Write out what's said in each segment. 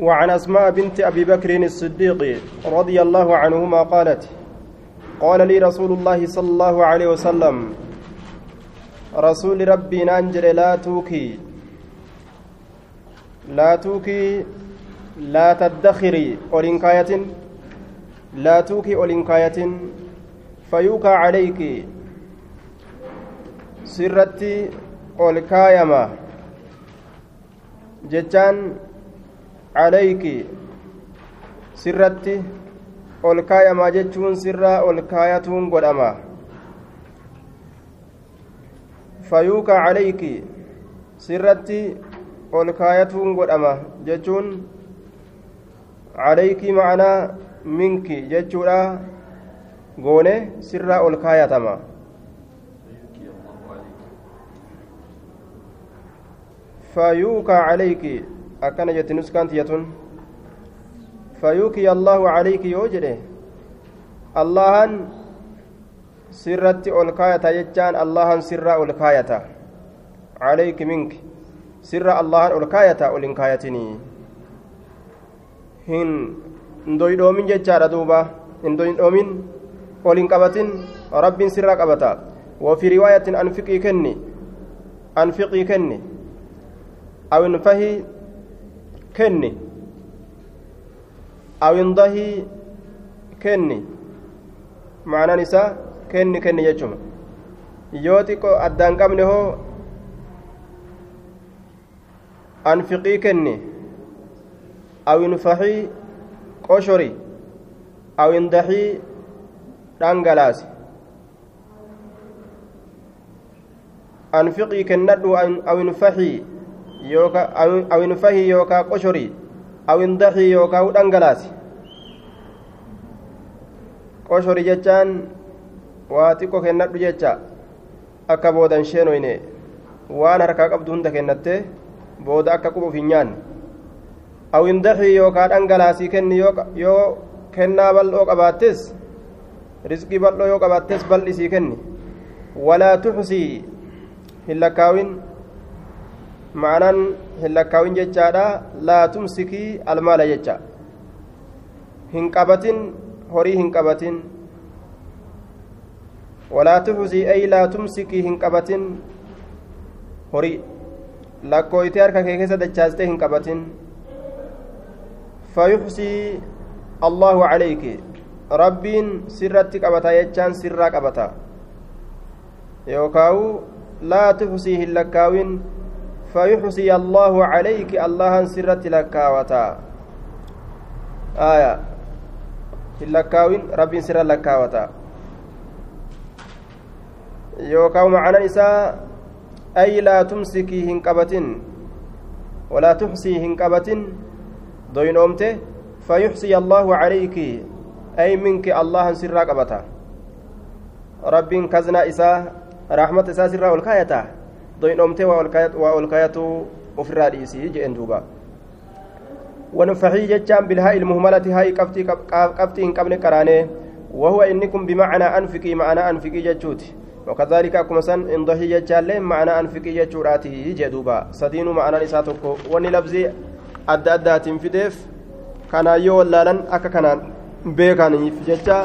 وعن أسماء بنت أبي بكر الصديق رضي الله عنهما قالت قال لي رسول الله صلى الله عليه وسلم رسول ربي ننجر لا توكي لا توكي لا تدخري أولينكاية لا توكي أولينكاية فيوكى عليك سرتي أولكايما. جتان calayki sirratti ol kaayamaa jechuun sirraa ol kaayatuun godhama fayuuka calayki sirratti ol kaayatuun godhama jechuun calayki ma'anaa minki jechuudha goone sirraa ol kaayatama fayuuka calayki akkana jetti nuskaan tiyatun fayuukiya allaahu calayki yoo jedhe allahan sirratti ol kaayata jechaan allahan sirraa ol kaayata calayki minki sirra allahan ol kaayata ol hin kaayatinii hin ndoydhoomin jechaadha duuba hin ndoydhoomin ol hin qabatin rabbiin sirra qabata وفي رواية أنفقي كني أنفقي كني أو انفهي kenni awindahii kenni maanaan isaa kenni kenni jechuma yoo xiqqoo addaan qabne hoo anfiqii kenni awinfahii qoshori awindahii dhangalaasi anfiqii kennadhu awinfahii awin fahii yookaa qoshorii awin daxii yookaa u dhangalaasi qoshorii jechaan waa xiqqo kennadhu jecha akka boodan sheenoyne waan harkaa qabdu hunda kennatte booda akka qubuuf hin nyaanne awin daxii yookaa dhangalaasii kenni yoo kennaa bal'oo qabaattes rizqii bal'oo yoo qabaattes bal'isii kenni walaa tuxsii hin lakkaawin ma'anaan hin lakkaawin jechaadha laa tumsikii almaala jecha hin qabatin horii hin qabatin walaa tuxusii ay laa tumsikii hin qabatin horii lakkooytee harka kee keessa dachaastee hin qabatin fayuxsii allahu calayki rabbiin sirratti qabata jechaan sirraa qabata yookaawu laa tuxsii hin lakkaawin فيحصي الله عليك الله سرت لكاوتا. آية. اللكاوين رب سر يوكاو معنا نساء أي لا تمسكي ولا تحصي دوين أمته فيحصي الله عليك أي منك الله كزنا إساء رحمة إساء سر doynoomtee waa ol kayatu ofirraa dhiisii jeen duuba. جتان بالهاء المهملة هاي قفتي قفتي إن قبل قرانه وهو إنكم بمعنى أنفقي معنى أنفقي جتشوت وكذلك أكما سن إن ضحي جتان معنى أنفقي جتشوراتي جدوبا سدين معنى نساتكو وني لفظي أدى أدى تنفدف كان يو ولالن أكا كان بيكان جتشا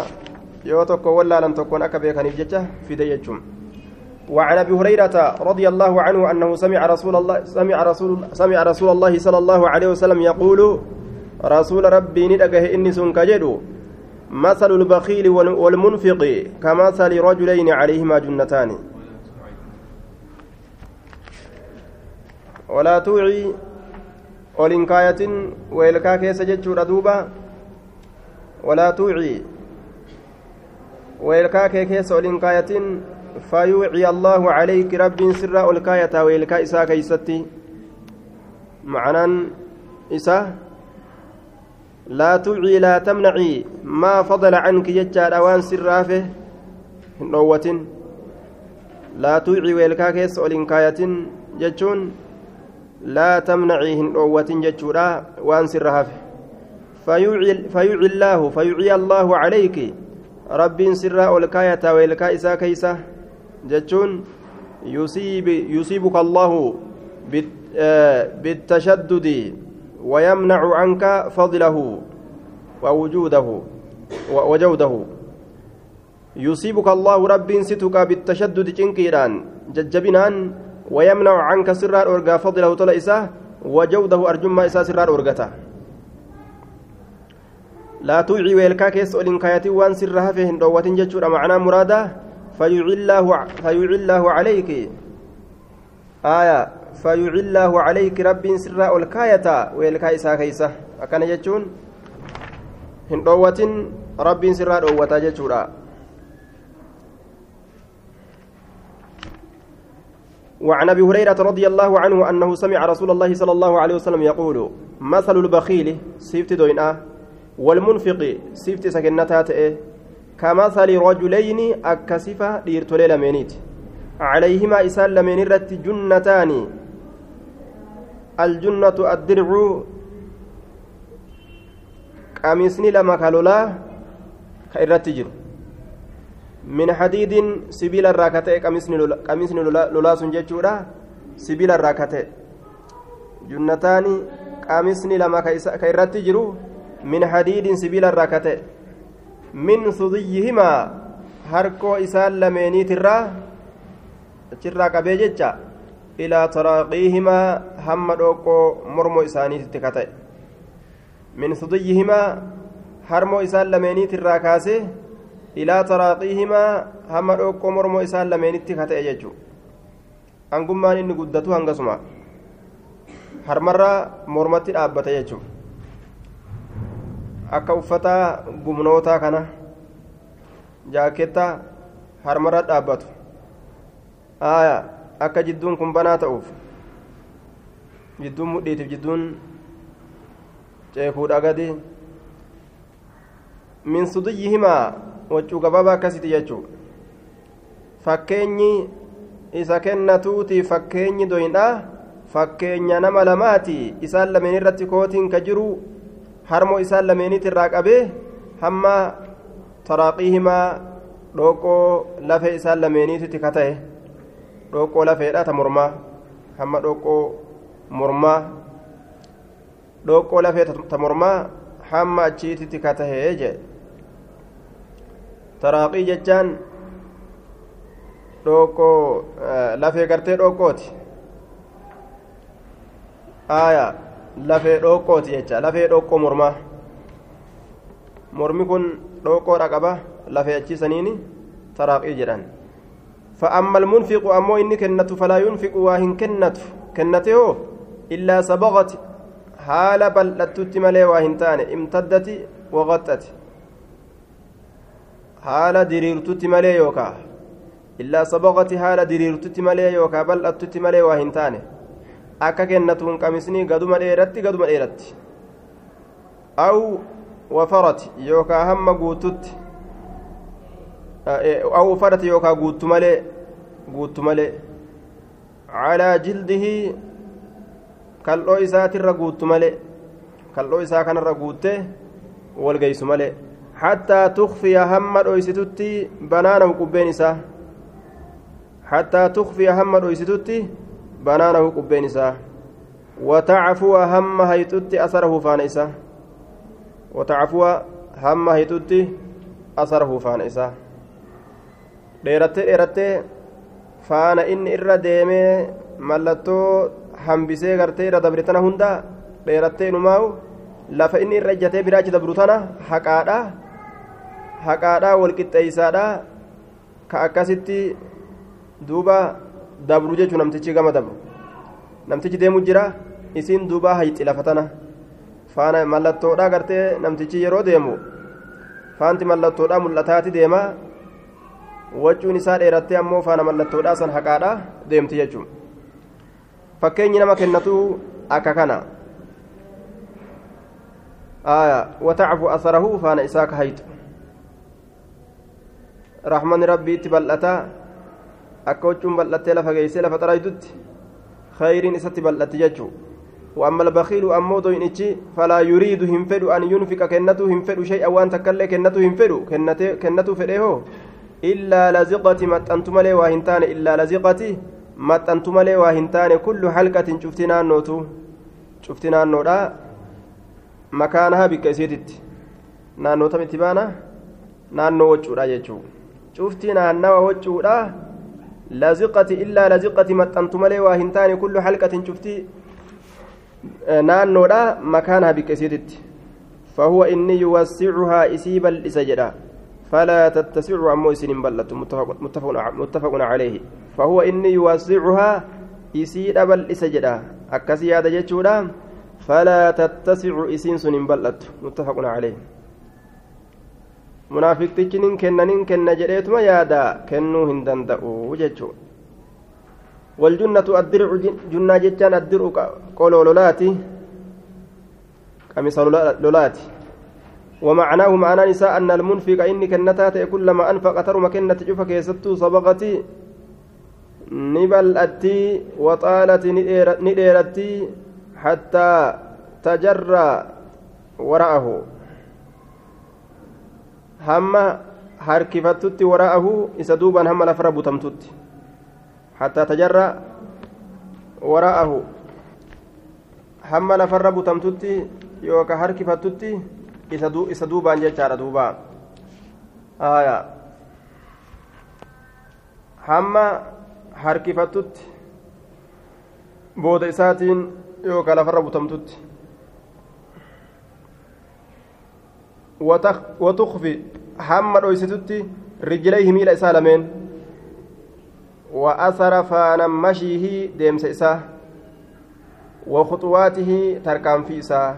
يو تكو ولالن تكون أكا بيكان جتشا فدي جتشم وعن أبي هريرة رضي الله عنه أنه سمع رسول الله سمع رسول سمع رسول الله صلى الله عليه وسلم يقول رسول ربي ندقه إني سنكجدو. مثل البخيل والمنفق كمثل رجلين عليهما جنتان. ولا توعي ولنكاية ويلكا كيس جتشور دوبا ولا توعي ويلكا كيس ولنكاية فيوعي الله عليك رب سر الكاية ويلكا إسا كيستي. معنى إسا لا توعي لا تمنعي ما فضل عنك يجعل أوان سرافه نوة لا توعي ويلكا كيس ولنكاية جتشون لا تمنعي نوة جتشورا وان سرافه فيوعي, فيوعي الله فيوعي الله عليك رب سر الكاية ويلكا إسا كيسة. Jechuun yusiibuka allahu بالتشدد ويمنع عنك فضله ووجوده وجوده. يصيبك الله رب ستك بالتشدد جنكيران ججبنان ويمنع عنك سرار أرقى فضله طلع إساه وجوده أرجما إساه سرار أرقته لا توعي ويلكا كيس أولين كاياتي وان سرها فيهن دواتين جتشورا معنى مرادا فيعي الله عليك. آية فيعي الله عليك رب سرا الكايتا ويلكا إسا كيسة أكان جتشون هن دواتين رب سرا دوتا جتشورا وعن أبي هريرة رضي الله عنه أنه سمع رسول الله صلى الله عليه وسلم يقول مثل البخيل سيفت دوينة والمنفق سيفت سكنتها كمثل رجلين أكسفة ديرتولي لمينيت. عليهما إسان لمين رت جنتان. الجنة الدرع. قميصني لما كالولا كإرت جر من حديد سبيل الراكتة قميصني لولا سنجتشورا سبيل الراكتة. جنتان قميصني لما كإرت جرو من حديد سبيل الراكتة. من ثديهما harkoo isaan lameeniitirraa achirraa qabee jecha ilaa taraaqiihimaa hamma dhoqqoo mormoo isaaniititti kata'e min sudiyyihimaa harmoo isaan lameeniitirraa kaasee ilaa taraaqiihimaa hamma dhoqqoo mormoo isaan lameenitti kata'e jechuu hangummaan inni guddatu hangasuma harmarraa mormatti dhaabbata jechuudha akka uffata gumnootaa kana jaaketta harmarra dhaabbatu. Akka jidduun kun banaa ta'uuf jidduun mudhiitiif jidduun ceekuudha gadi. Min sudiyyihimaa waccuu gabaabaa akkasiti jechuu. Fakkeenyi isa kennatuuti fakkeenyi doyindha fakkeenya nama lamaati isaan lameen irratti kootiin ka jiru harmoo isaan lameeniit irraa qabee hamma taraaqiihimaa dhoqqoo lafee isaan lameeniititti ka ta'e dhoqqoo lafeedha ta mormaa hamma dhoqqoo mormaa dhoqqoo lafee ta mormaa hamma achiititti ka tahee jee jechaan dhoqqoo lafee gartee dhoqqooti aayaa lafee dhoqqooti jecha lafee dhoqqoo mormaa. Mormi kun dhoqqoodha qaba lafee achiisaniini taraaqii jedhan. فأما المنفق أمو إني كنت فلا ينفق واهن كنت كنته إلا سبغت حال بل لتت ملي واهن تاني امتدت وغطت حال دريرتت ملي يوكا إلا سبغت حال دريرتت ملي يوكا بل لتت ملي واهن تاني akka kennatuun qamisni gaduma dheeratti gaduma dheeratti. Aw wafarati yookaa hamma guututti aw wafarati yookaa guuttu malee guuttu malee. Calaa jildihi kal'oo isaatirra guuttu malee kal'oo isaa kanarra guuttee walgeysu malee. Hattaa tukfiya hamma dhoysitutti banaanahu qubbeen isaa. Hattaa tukfiya hamma dhoysitutti banaanahu qubbeen isaa watacfuwa hamma hayxutti asarahu faana isaa watacfuwa hamma hayxutti asarahu faana isaa dheerattee dheerattee faana inni irra deemee mallattoo hambisee gartee irra dabre tana hunda dheerattee inumaa'u lafa inni irra ijjatee biraachi dabru tana haqaadha haqaadha walqixxeeysaadha ka akkasitti duuba dabru jechuun namtichi gama dabru. Namtichi deemu jira isiin duuba hayxi lafa tana. Faana mallattoodha gartee namtichi yeroo deemu faanti mallattoodha mul'ataati deema. Waccuun isaa dheerattee ammoo faana mallattoodha san haqaadha deemti jechuun. Fakkeenyi nama kennatu akka kana. Watacfu asarahu faana isaa ka hayxu. Rahmanni rabbii itti bal'ataa akka huccuun bal'attee lafa geessee lafa xaraytutti khayriin isatti bal'atti jechuu وأما البخيل أمو دوينيتشي فلا يريد هم فدو أن ينفق كنته هم فدو شيئا وأن تكلي كنته هم فدو كنته فديه إلا لزقة متأنت ملي واهنتان إلا لزقة متأنت ملي واهنتان كل حلقة شفتنا النوتو شفتنا makaanahaa bikka isiititti naannoo tamitti baana naannoo waccuudha jechuudha cuftii naannawa waccuudha illaa laziqati maxxantu malee waa hin taane kullu halqatin cuftii naannoodha makaanahaa bikka isiititti فهو إني يوسعها إسيب الإسجدة فلا تتسع أمو إسين بلت متفق, متفق, عليه. فهو إني يوسعها إسيد بالإسجدة أكسي هذا فلا تتسع إسين بلت متفق عليه. Munaafiqtichi nin kenna nin kenna jedheetuma yaada kennuu hin danda'u jechuu waljunnatu addircu junnaa jechaan addir'u qoloo lolaati قميص لولات ومعناه معنى نساء أن المنفق إني كنتات كلما أنفق ترم كنة جفك يستو صبغتي نبلأتي وطالت نديرتي حتى تجرى وراءه hamma harkifattutti waraa'ahu isa duubaan hamma lafarra butamtutti hattaa tajarra waraa'ahu hamma lafarra butamtutti yookaan harkifattutti isa duubaan jechaadha duuba hamma harkifattutti booda isaatiin yookaan lafarra butamtutti watukfi hamma dhoysitutti rijlayhi miila isaa lameen wa asara faana mashiihi deemsa isaa وخطواته تركان فيسا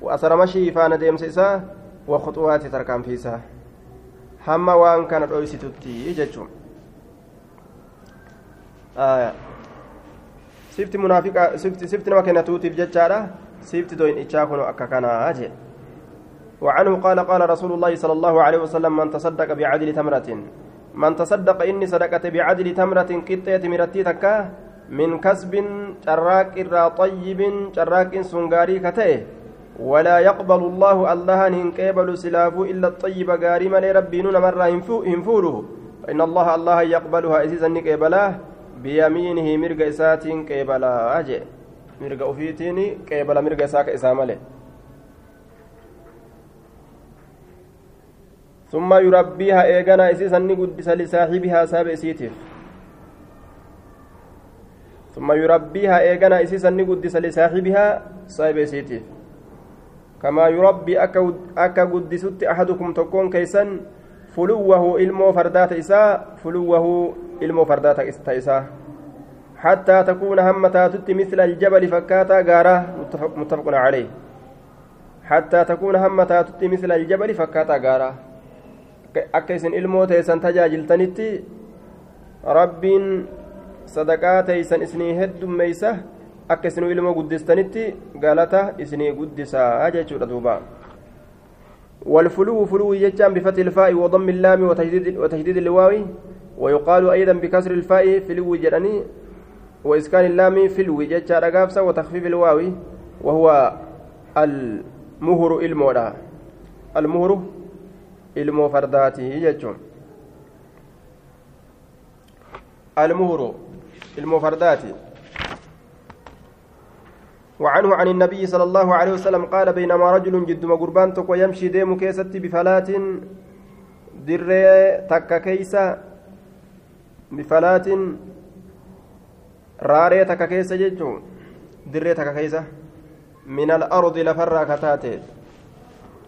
وأثر مشي فانا ديمس إسا وخطواته تركان فيسا هما وان كان رؤيسي تتي جتشم آية. سيفتي منافقة سيفتي سيفتي نما كانت توتي بجتشارة سيفتي دوين إتشاكونو أكا كان أجي وعنه قال قال رسول الله صلى الله عليه وسلم من تصدق بعدل تمرة. من تصدق إني صدقت بعدل تمرة قطة مرتي تكا من كسب شراك إرى طيب شراك سنغاري كتئ ولا يقبل الله الله إن قبل سلاف إلا الطيب غاري مالي ربي نون مرة هنفوره إن الله الله يقبلها إذا نقبلاه بيمينه مرق إسات أجي. مرق أفيتيني قبل مرق ثم يربيها إيغانا إسيسا نقدس لصاحبها ساب إسيتف ثم يربيها إيغانا إسيسا نقدس لصاحبها صاحب سيتي كما يربي أكا قدست أحدكم تكون كيسا فلوه إلمو فردات إساء فلوه إلمو فردات إساء حتى تكون همتاتت مثل الجبل فكاتا غارة متفق, متفق عليه. حتى تكون همتاتت مثل الجبل فكاتا غارة أكيسن إلمو تيسن تجاجلتنتي ربين sadaqaa teeysan isinii heddummeeysa akka isinuu ilmoo guddistanitti galata isinii guddisaa jechuudha duuba. والفلو فلو يجام بفتح الفاء وضم اللام وتجديد, وتجديد الواو ويقال أيضا بكسر الفاء فلو جرني وإسكان اللام فلو ججار قافسة وتخفيف الواو وهو المهر المورا المهر المو فرداته يجون المهر المفردات وعنه عن النبي صلى الله عليه وسلم قال بينما رجل جدما قربان تكو يمشي ديم كيست بفلات در تكا كيسا بفلات راري تكا كيسا جيجو در تكا كيسا. من الأرض لفرا كتاتي.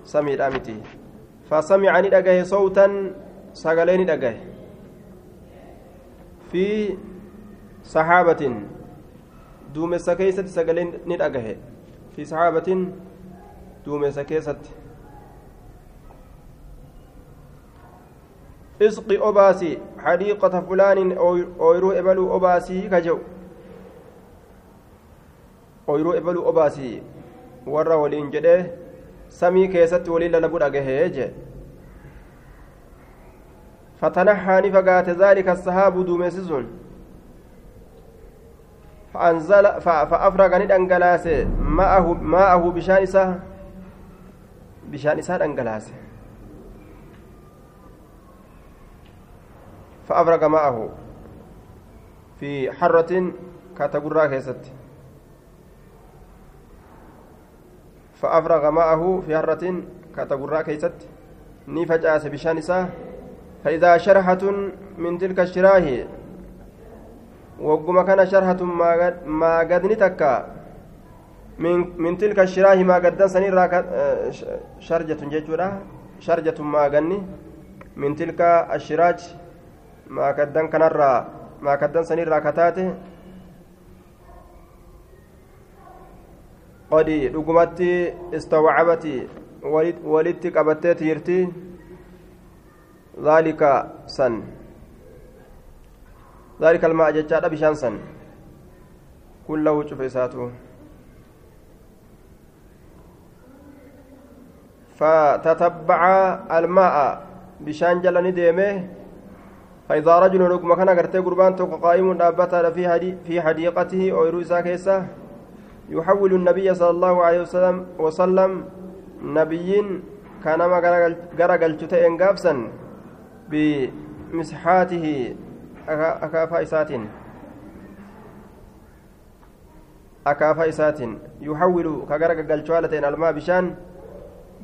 سمي الأمتي فسمع ندقه صوتا سقلين ندقه في saxaabatin duumessa keessatti sagaleen ni dhagahe fi saxaabatin duumessa keessatti isqi obaasi xadiiqata fulaanin ooyruu ebaluu obaasii ka jedhu ooyruu ebaluu obaasii warra waliin jedhee samii keessatti waliin lalabu dhagahee jee. فتنحى نفقات ذلك السحاب دومسسون فأنزل فأفرغ ندنجلاس ماءه ماءه بشان إساه بشان إساه دنجلاس فأفرغ ماءه في حرة كاتغورا كيست فأفرغ معه في هرة كتبرا كيست. ني فجأس بشان فإذا شرحة من تلك الشراه وقم كان شرحة ما قد نتكا من من تلك الشراه ما قد سنير شرجة جيجورا. شرجة ما قني. من تلك الشراج ما قد كنرا ما قد سنير كتاته. قد dhugumatti istawcabati walitti qabattee tiirti ذلك سن ذلك الماء جتشاد بشان سن كله شفيساته فتتبع الماء بشان جلني ديمه فإذا رجل ركم كان غرتي قربان توق قائم دابتا في حدي حديقته أو يروسا كيسا يحول النبي صلى الله عليه وسلم وسلم نبيين كان ما غرقل تتين قابسا بمسحاته أكافا إساتين. أكافا إساتين. يحول كغرقل شوالتين الماء بشان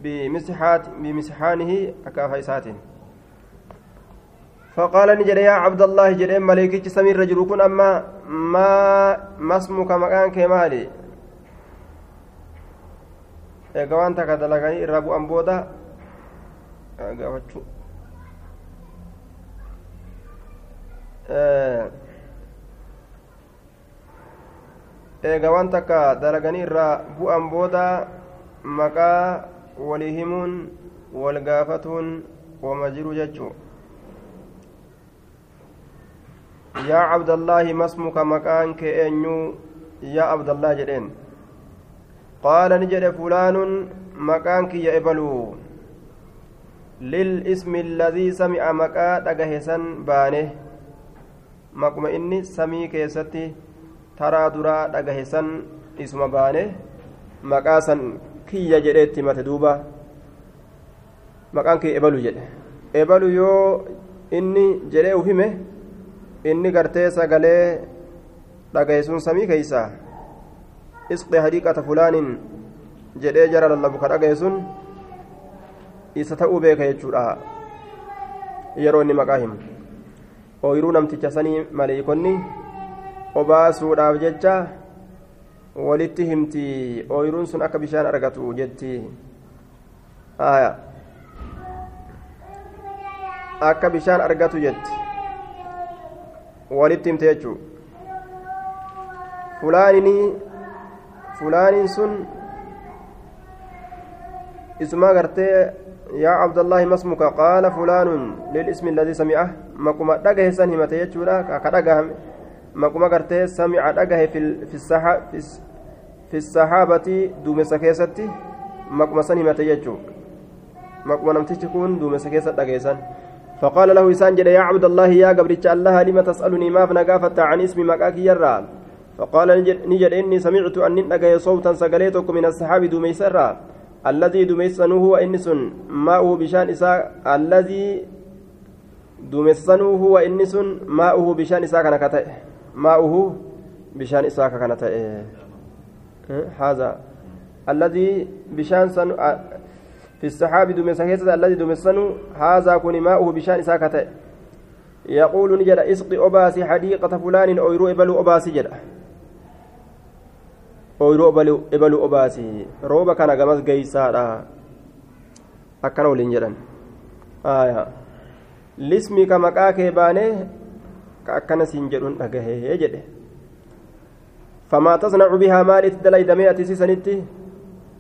بمسحات بمسحانه أكافا إساتين. فقال نجد يا عبد الله جريم مليكي سمير رجل كن أما ما ما اسمك مكان كمالي؟ Eega waan takka dalaganii irraa bu'an booda gaafachuu eega waan takka dalaganii irraa bu'an booda maqaa walii himuun wal gaafatuun wama jiru jechuu yaa cabdallaahi masmuka maqaan kee eenyuu yaa abdallah jedheen jedhe fulaanun maqaan kiyya ebaluu للإسم الذي سمع مقا دغهسن بانه. مقما إني سمي كيستي ترى درا دغهسن إسم بانه. مقا سن كيا جديت مت دوبا. مقان كي إبلو جده إبلو يو inni jedhee ufime inni gartee sagalee dhagayesuun samii keeysa isqi hadiiqata fulaanin jedhee jara lallabu ka dhagayesun isa ta'uu beeka jechuudha yeroo inni maqaa himu ooyiruu namticha sanii maleeykonni obaasuudhaaf jecha walitti himti ooyiruun sun akka bishaan argatu jetti akka bishaan argatu jetti walitti himte jechuu fulaaninii fulaaniin sun isuma gartee اسمك؟ قال فلان للاسم الذي سمعه. مكما دغه سن همته يچودا كدغه مكما غرته سمع دغه في في الصحا في الصحابة دوم سكيستي. مكما سن همته يچو مكما نمتي كون دوم سكيست دغه فقال له إسان جل يا عبد الله يا قبرتش الله لما تسألني ما فنقافت عن اسم مكاك يرى؟ فقال نجد إني سمعت أن نقى صوتا سقليتك من الصحابة دوميسرا الذي دميسنه هو إنس ماؤه بشأن إساء الذي دميسنه هو إنس ماؤه بشأن إساء كان كتئ ماؤه بشأن إساء كان كتئ هذا. الذي بشأن سن في السحاب دميسن الذي دميسنه هذا كن ماؤه بشأن إساء كتئ يقول نجد اسقي أباسي حديقة فلان أو يروي بلو أباسي جدا ooyiruu ebaluu obaasi rooba kana gamas geeysaadha akkana waliin jedhan lismi ka maqaa kee baanee ka akkana siin jedhuun dhagahee jedhe فما تصنع بها مال اتدليد مئة سيسنتي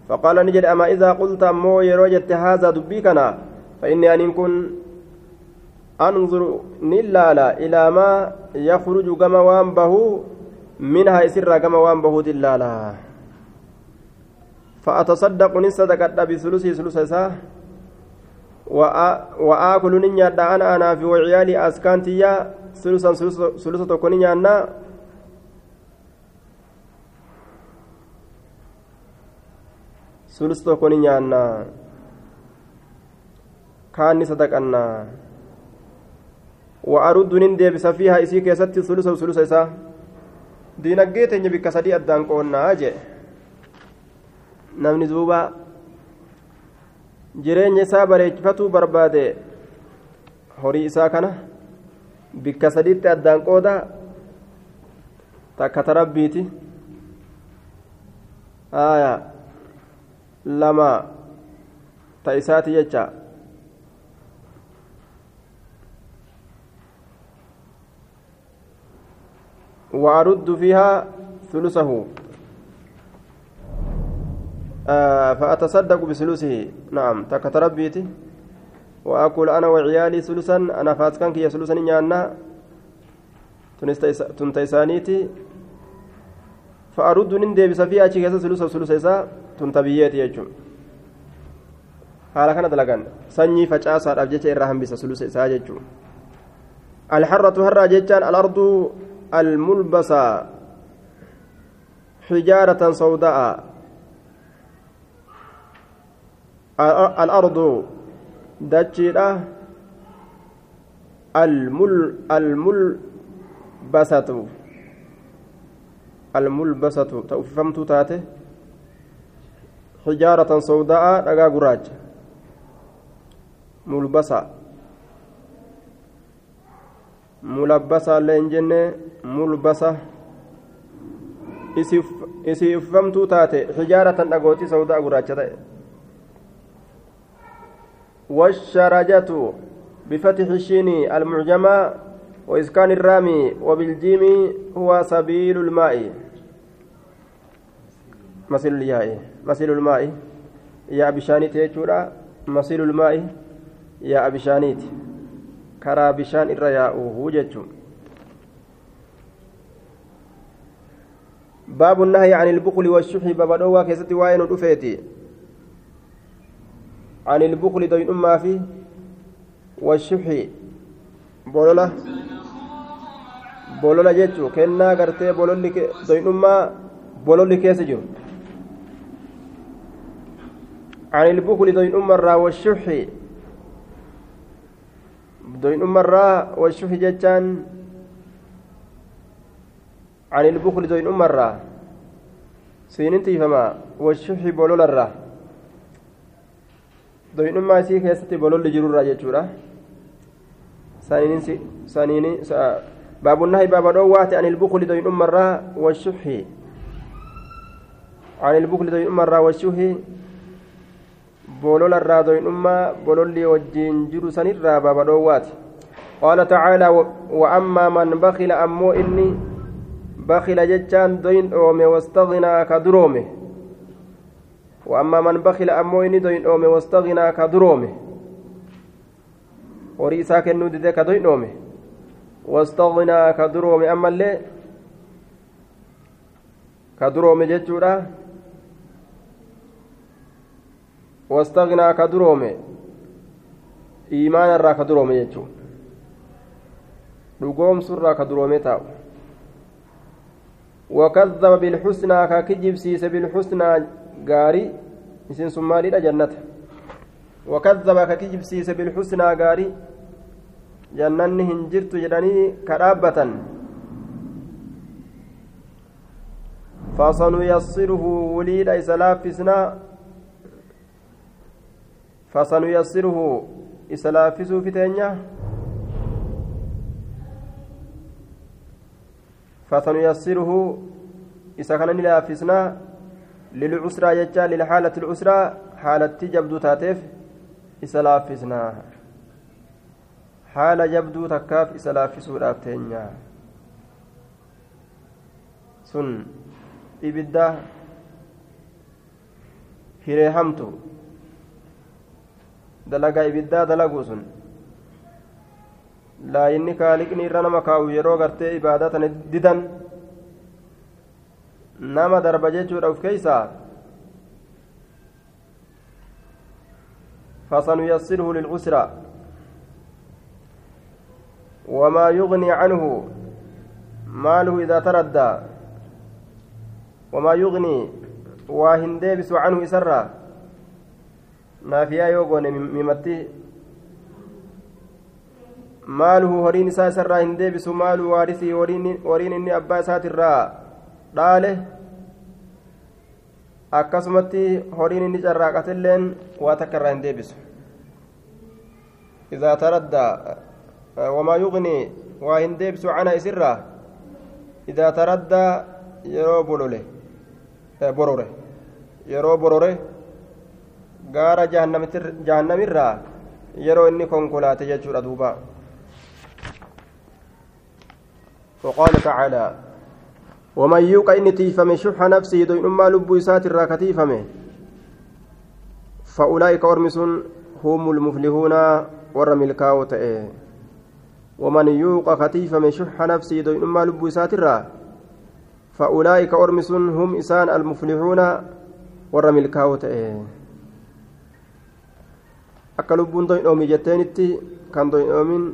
فقال نجد أما إذا قلت أمو يروجت هذا دبيكنا فإني أن كن أنظر نلالا إلى ما يخرج كما وانبه منها يسر كما وان بهود اللالا. فأتصدق نصدق بثلث ثلث سا وآكل نيادا أنا أنا في وعيالي أسكانتيا ثلثا ثلثا تكون نيانا ثلث تكون نيانا كان صدقنا وأرد نندي بسفيها إسي كيستي ثلثا ثلث سا diinaggee teenya bikka sadii addaan qoonnaa jee namni duuba jireenya isaa bareechifatuu barbaade horii isaa kana bikka sadiitti addaan qooda takka tarabbiiti aya lama ta isaati jecha وأرد فيها ثلثه. آه فأتصدق بثلثه. نعم. تكتربيتي وأكل أنا وعيالي ثلثا أنا فاتكن كي ثلثا نيانا تنتيسانيتي. فأرد نندبس فيها أشي ثلثا ثلثا تنتبيتي يجون haala kana dalagan sanyii facaasaadhaaf jecha irraa hambisa sulusa isaa jechuun alharratu harraa alardu almulbasa xijaaratan sawda'a alardu dachiidha almulbasatu almulbasatu ta uffifamtuu taate xijaaratan sawda'a dhagaa gurraacha mulbasa mulabbasa illee hin jenne mulbasa isii uffifamtuu taate xijaaratan dhagootii sawdaa gurraacha ta'e والشرجة بفتح الشين المعجمة وإسكان الرامي وبالجيم هو سبيل الماء مثل الياء مثل الماء يا بشاني تيجورا مثل الماء yaa bishaaniiti karaa bishaan irra yaa'uuhu jechuun. باب النهي عن البخل والشح بابا كيستي واين دفيتي عن البخل دوين أما في والشح بولولا بولولا جيتشو كنا غرتي بولولي دوين أما بولولي كيس جيرو عن البخل دوين أما والشح doyin ummarraa washufi jechaan عن البخل دوين أمرا. سينين تيفما والشح بولولا دوين أما سي كيستي بولول جرور جيتشورا سانين سانين باب النهي باب الروات عن البخل دوين أمرا والشح عن البخل دوين أمرا والشح بولول الرادوين أما بولولي وجين جرو سنرا باب الروات قال تعالى وأما من بخل أمو إني بخل جتان دوين أومي واستغنى كدرومه وأما من بخل أمو إني دوين أومي واستغنى كدرومه horii isaa kennuu dide ka doynoome wastagnaa ka duroome. Ammallee ka duroome jechuudha. wastagnaa ka duroome iimaana irraa ka duroome jechuu dhugoomsu irraa ka duroome taa'u وكذب بالحسنى ككجب سيس بالحسنى غاري اسم سمالي جنة وكذب ككجب سيس بالحسنى غاري جنن هنجرت جدني كرابة فسنيسره وليد إسلافسنا فسنيسره إسلافس في تنيا فسنيسره إذا كان لافسنا للعسرى يجا للحالة العسرى حالة جبدو تاتيف إذا لافسنا حال جبدو تكاف إذا لافسوا لابتنيا سن إبدا hireehamtu dalagaa ibiddaa dalaguu sun laayinni kaaliqni irra nama kaa'u yeroo gartee ibaadaa didan nama darba jechuudha uf keeysaa فسنيسره للعسرى وما يغني عنه ماله إذا تردى وما يغني واهن ديبس عنه إسرى naafiyaa yoo goone mimatti maaluhu horiin isaa isarraa hin deebisu maalu waarisii horiin inni abbaa isaatirraa dhaale akkasumatti horiin inni carraaqatilleen waa takka irraa hin deebisu. Idaa taraddaa wamaa yuqnii waa hin deebisu cana isirraa idaa taraddaa yeroo bolole borore yeroo borore gaara jahannamirraa yeroo inni konkolaate jechuudha duuba. وقال تعالى ومن يوق إن تيفم شح نفسه دوين أما لب إسات الراكتيفم فأولئك أرمس هم المفلحون ورم الكاوت ومن يوق كتيفم شح نفسه دوين أما لب الراكتيفم فأولئك أرمس هم إسان المفلحون ورم الكاوت akka lubbuun doyin oomi jetteenitti kan doyin oomin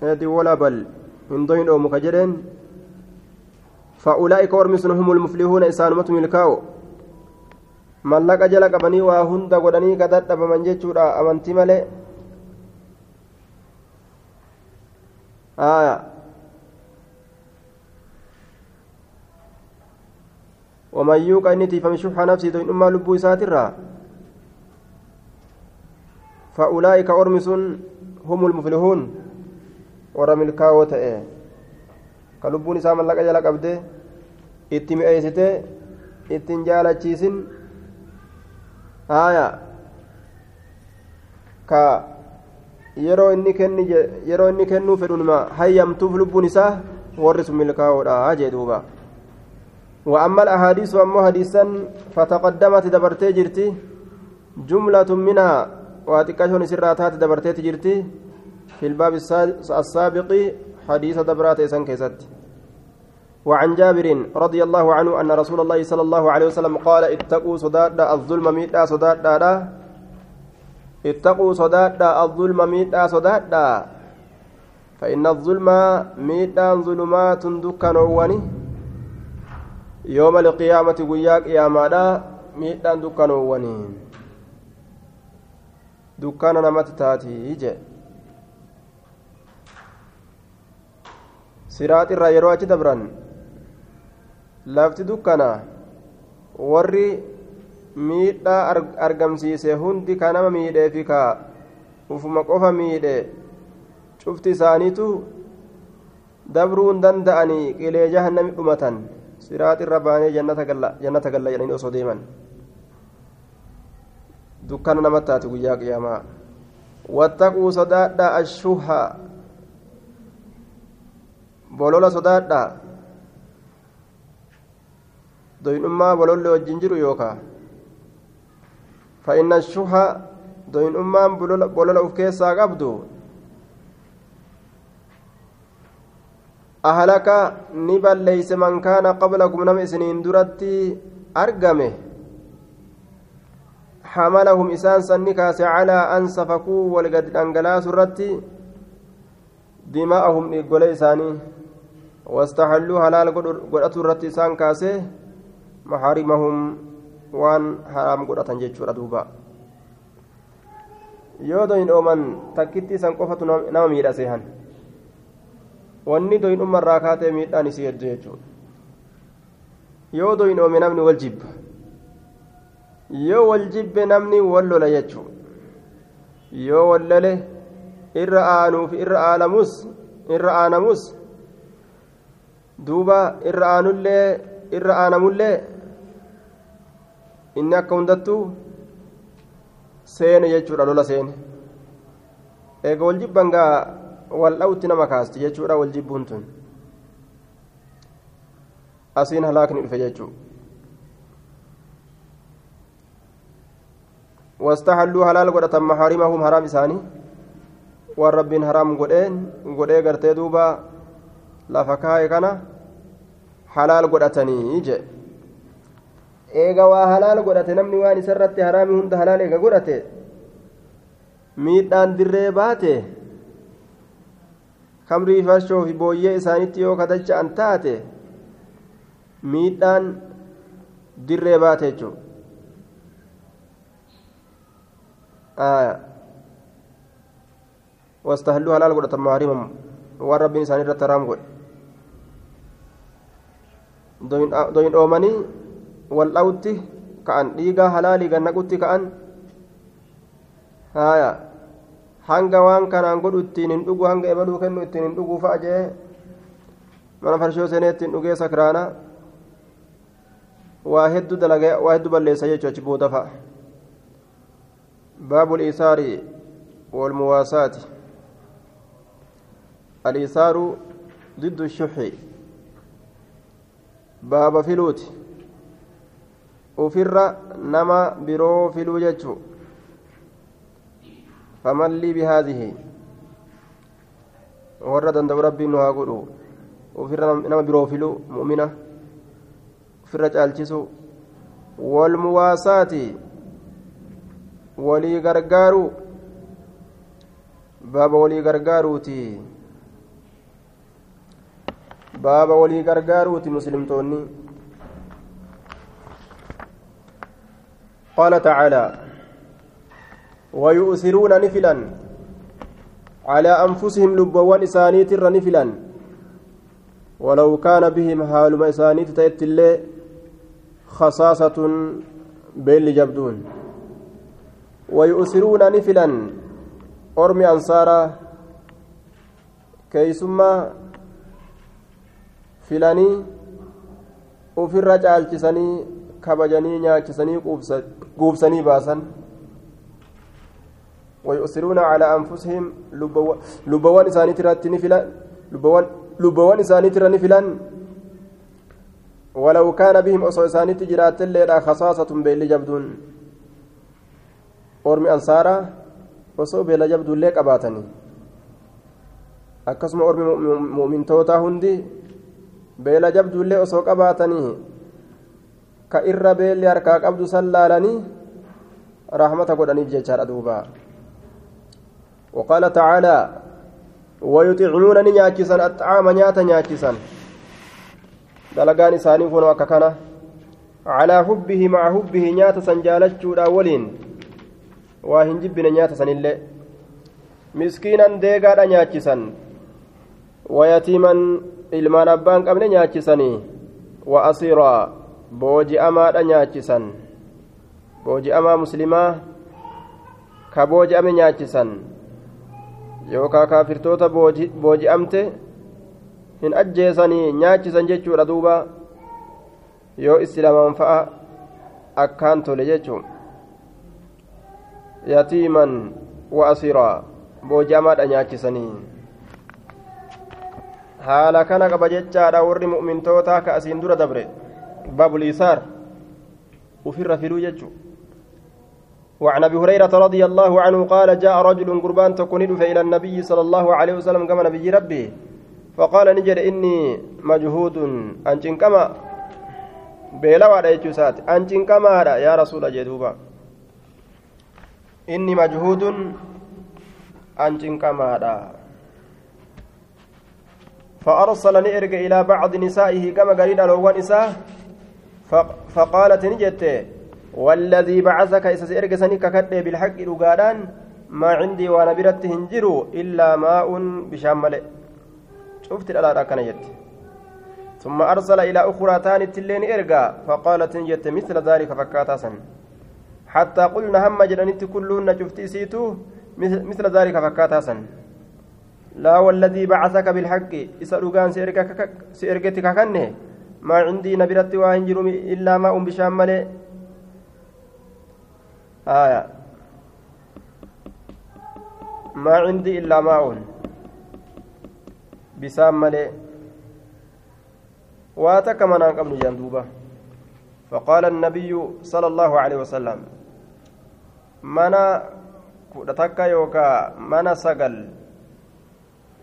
heedi wala bal hin doyin oomu ka jedheen fa'ulaa'ika ormi sun humul muflihuuna isaanumatu milkaa'u mallaqa jala qabanii waa hunda godhanii ka dadhabaman jechuudha amantii malee ومن يوق إني تيفم شح نفسي دوين أما لبو ساترا فأولئك أرمس هم المفلحون. ورم الكاوة إيه كلبون إسام الله جل قبده إتم أيسته إتن جالة تشيسن آية. ka yeroo inni kenni yeroo inni kennuu fedhunuma hayyamtuuf lubbuun isaa warri sun milkaa'oodha jee duuba وأما الأحاديث وأما حديثا فتقدمت دبرتي جرتي. جملة منها. واتكاشون سراتات دبرتي جرتي في الباب السابق حديث دبرات إسان وعن جابر رضي الله عنه أن رسول الله صلى الله عليه وسلم قال اتقوا صداد الظلم ميتا صداد اتقوا صداد الظلم ميتا صداد فإن الظلم ميتا ظلمات دكانواني yooma alqiyaamati guyyaa qiyaamaadha miidhaan dukkanoowwanii dukkana namatti taatii je siraaxirraa yeroo achi dabran lafti dukkana warri miidhaa argamsiise hundi ka nama miidhee fi ka ufuma qofa miidhe cufti isaaniitu dabruu hin danda'anii qilee jahannami dhumatan siraaxi irra baanee jannata galla jedhanii osoo deeman namatti taate guyyaa qiyaamaa wattaquu sodaadha ashuha bolola sodaadha doyinummaa bololli wajjin jiru yookaa فإن الشح دوين أمان بلولا أفكيسا قبدو أهلك نبل ليس من كان قبلكم نم سنين درتي أرقمه حملهم إسان سنكاس على أن سفكوا ولقد أنقلاس الرتي دماءهم إقول إساني واستحلوا حلال قرأت الرتي إسان كاسه محارمهم وان حرام قرأت جيتشورا دوبا yoo doyin ooman takkitti isan qofatu nama miidha seehan wanni doyin ummarraa kaatee miidhaan isii hedduu jechuudha yoo doyin oome namni wal jibba yoo wal jibbe namni wal lola jechuudha. Yoo wal lole irra aanuuf irra aanamus irra aanamus duuba irra aanullee irra aanamullee inni akka hundattuu seene jechuudha lola seene. Eega wal jibban gaa wal dhawutti nama kaasti jechuudha wal jibbuun tun. Asiin halaakni dhufe jechuu واستحلوا حلال قدة محارمهم حرام إساني والرب حرام قدين قدين قرتي دوبا لفكاي كان حلال قدتني يجي eega waa halaal godhate namni waan isarratti haraami hunda halaal eega godhate miidhaan dirree baate kamrii farshoo fi booyyee isaanitti yoo kadacha'an taate miidhaan dirree baate jechuudha isaanii irratti haraam godhe doyin oomanii waldhawutti ka'an dhiigaa halaalii gannaqutti ka'an haya hanga waan kanaan godhu ittiin hin dhugu hanga ebaluu kennu ittiin hin dhuguu fa'a jee mana farshoo seenee ittiin dhugee sakraana waa hedduu dalagee waa hedduu balleessa jechuu achi booda fa'a walmuwaasaati aliisaaru diddu shuxi baaba filuuti ufirra nama biroo filuu jechuu faman lii bihaadihi warra danda'u rabbiin nu haa godhu ufirra nama biroo filuu mu'mina ufirra caalchisu walmuwaasaati walii gargaaruu baaba walii gargaaruuti baaba walii gargaaruuti muslimtoonni qaala tacaalaa ويؤثرون نفلا على أنفسهم لبوان إسانيت نفلا ولو كان بهم حال ما إسانيت تأتي خصاصة بين جبدون ويؤثرون نفلا. أرمي أنصارا. كيسما filanii ofirra caalchisanii kabajanii nyaachisanii quubsanii baasan ويؤثرون على أنفسهم. لبوان إساني ترى نفلا. لبوان لبوان إساني ترى نفلا. ولو كان بهم أصو إساني تجرات الليلة خصاصة أرمي أنصارا أصو بين جبدون ليك أباتني akkasuma ormi mu'mintootaa hundi beela jabduullee osoo qabaatanii ka irra beelli harkaa qabdu san laalanii rahmata godhaniif jechaadha duuba وقال تعالى ويطعمون نياكسا الطعام نياتا نياكسا دلقان إساني كون وككنا على حبه مع حبه نياتا سنجالتشو الأولين واهن جبنا نياتا سنillee miskiinan deegaadha nyaachisan wayatiiman ilmaan abbaan qabne nyaachisanii wa asiraa booji'amaadha nyaachisan booji'amaa muslimaa ka booji'ame nyaachisan yookaa kaafirtoota booji'amte hin ajjeesanii nyaachisan jechuudha duuba yoo islaamaan fa'a akkaan tole jechuun yatiiman wa asiraa booji'amaadha nyaachisanii haala kana qaba jechaadha warri mu'mintootaa ka asiin dura dabre baabul isaar ufirra fiduu jechuu وعن أبي هريرة رضي الله عنه قال جاء رجل قربان تكون إلى النبي صلى الله عليه وسلم كما نبي ربي. فقال نجد إني مجهود. انجن كما؟ بلا كما يا رسول جدوبا اني مجهود انجن كما فأرسلني إرجع إلى بعض نسائه كما قرين الأول نساء فقالت نجت والذي بعثك إسس إرجع سنك كتب بالحق رقادان ما عندي وأنا برت هنجرو إلا ماء بشامل شفت الألا كان ثم أرسل إلى أخرى تاني تلين إرجع فقالت نجت مثل ذلك فكاتا سن حتى قلنا هم جرانيت كلهن شفتي سيتو مثل ذلك فكاتا سن. لا والذي بعثك بالحق. إسألوكان سيرجتك كنه ما عندي نبرت وانجر إلا ماء بشام ملئ. آية. ما عندي إلا ماء بسام ملئ. واتك من قبل جندوبة فقال النبي صلى الله عليه وسلم منا كودتك يوكا منا سقل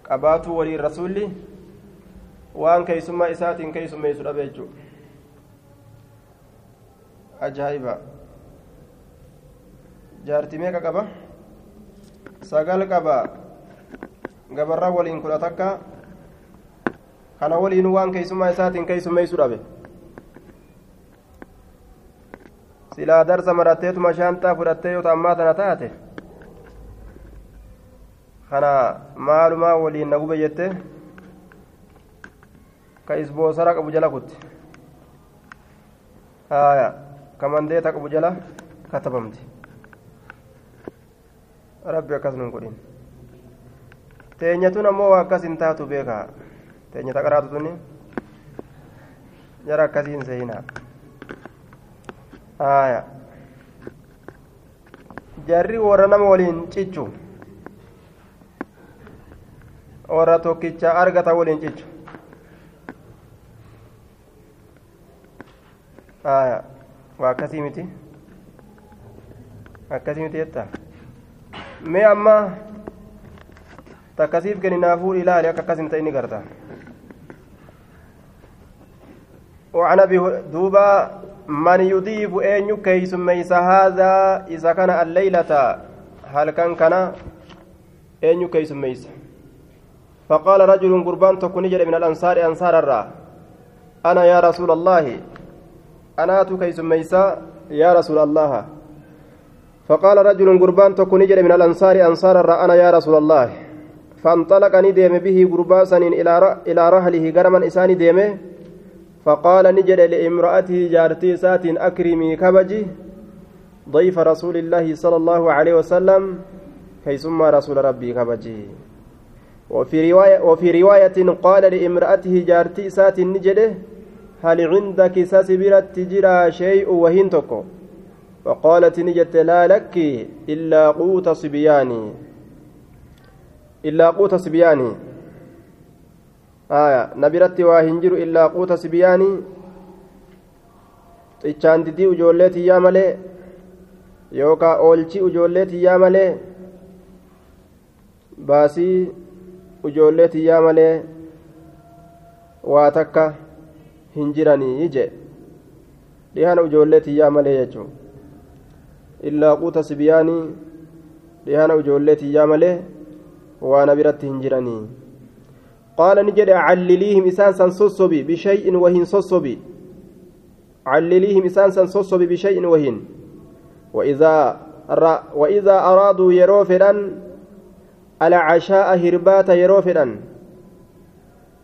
qabaatuu waliin rasuulli waan keeysummaa isaatiin keeysummeessu dhabe jechuu ajaa'iba jaarti meeqa qaba sagal qaba gabarraa waliin kudha takka kana waliin waan keeysummaa isaatiin keeysummeessu dhabe silaa darsa maratteetuma shaantaa fudhattee yoo ammaa tana taate kana maalumaa waliin na gube jette ka isboosara qabu jala kutte haya kamandeeta qabu jala katabamti rabbi akkas nun godhin teenyatun ammoo waa akkas hin taatu beekaa teenyata qaraatu tuni jara akkasiin seeyinaa aya jarri warra nama waliin cichu warra tokkicha argata waliin cichu aya waa akkasii miti akkasii miti jetta mee amma takkasiif kenninaafuu ilaali akka akkas hin garta وعن أبي دوبا من يضيف اين كيس ميس هذا اذا كان الليلة؟ هل كان كان اين كيس ميس؟ فقال رجل قربان تكون من الانصار انصار الرا أنا يا رسول الله أنا كيس ميس يا رسول الله. فقال رجل قربان تكون من الانصار انصار الرا أنا يا رسول الله. فانطلق ندم به قرباسا إلى إلى رحله غرما اساني ديمه فقال نجد لامرأته جارتي سات أكرمي كبجي ضيف رسول الله صلى الله عليه وسلم كيسما رسول ربي كبجي. وفي رواية وفي رواية قال لامرأته جارتي سات نجد هل عندك ساسبرت تجرى شيء وهين تكو؟ فقالت نجت لا لك إلا قوت صبياني. إلا قوت صبياني. aya na biratti waa hin jiru illaa quuta sibiyaanii xichaan didii ijoollee tiyyaa malee yookaa oolchii ijoollee tiyyaa malee baasii ijoollee tiyyaa malee waa takka hin jiranii jee. Dhihana ijoollee tiyyaa malee jechuun. Illaa quuta sibiyaanii dhihana ijoollee tiyyaa malee waa na biratti hin jiranii. قال نجد علليهم إسان سنصصبي بشيء وهن صصبي علليهم إسان سنصصبي بشيء وهن. وإذا وإذا أرادوا يروفدا على عشاء هربات يروفدا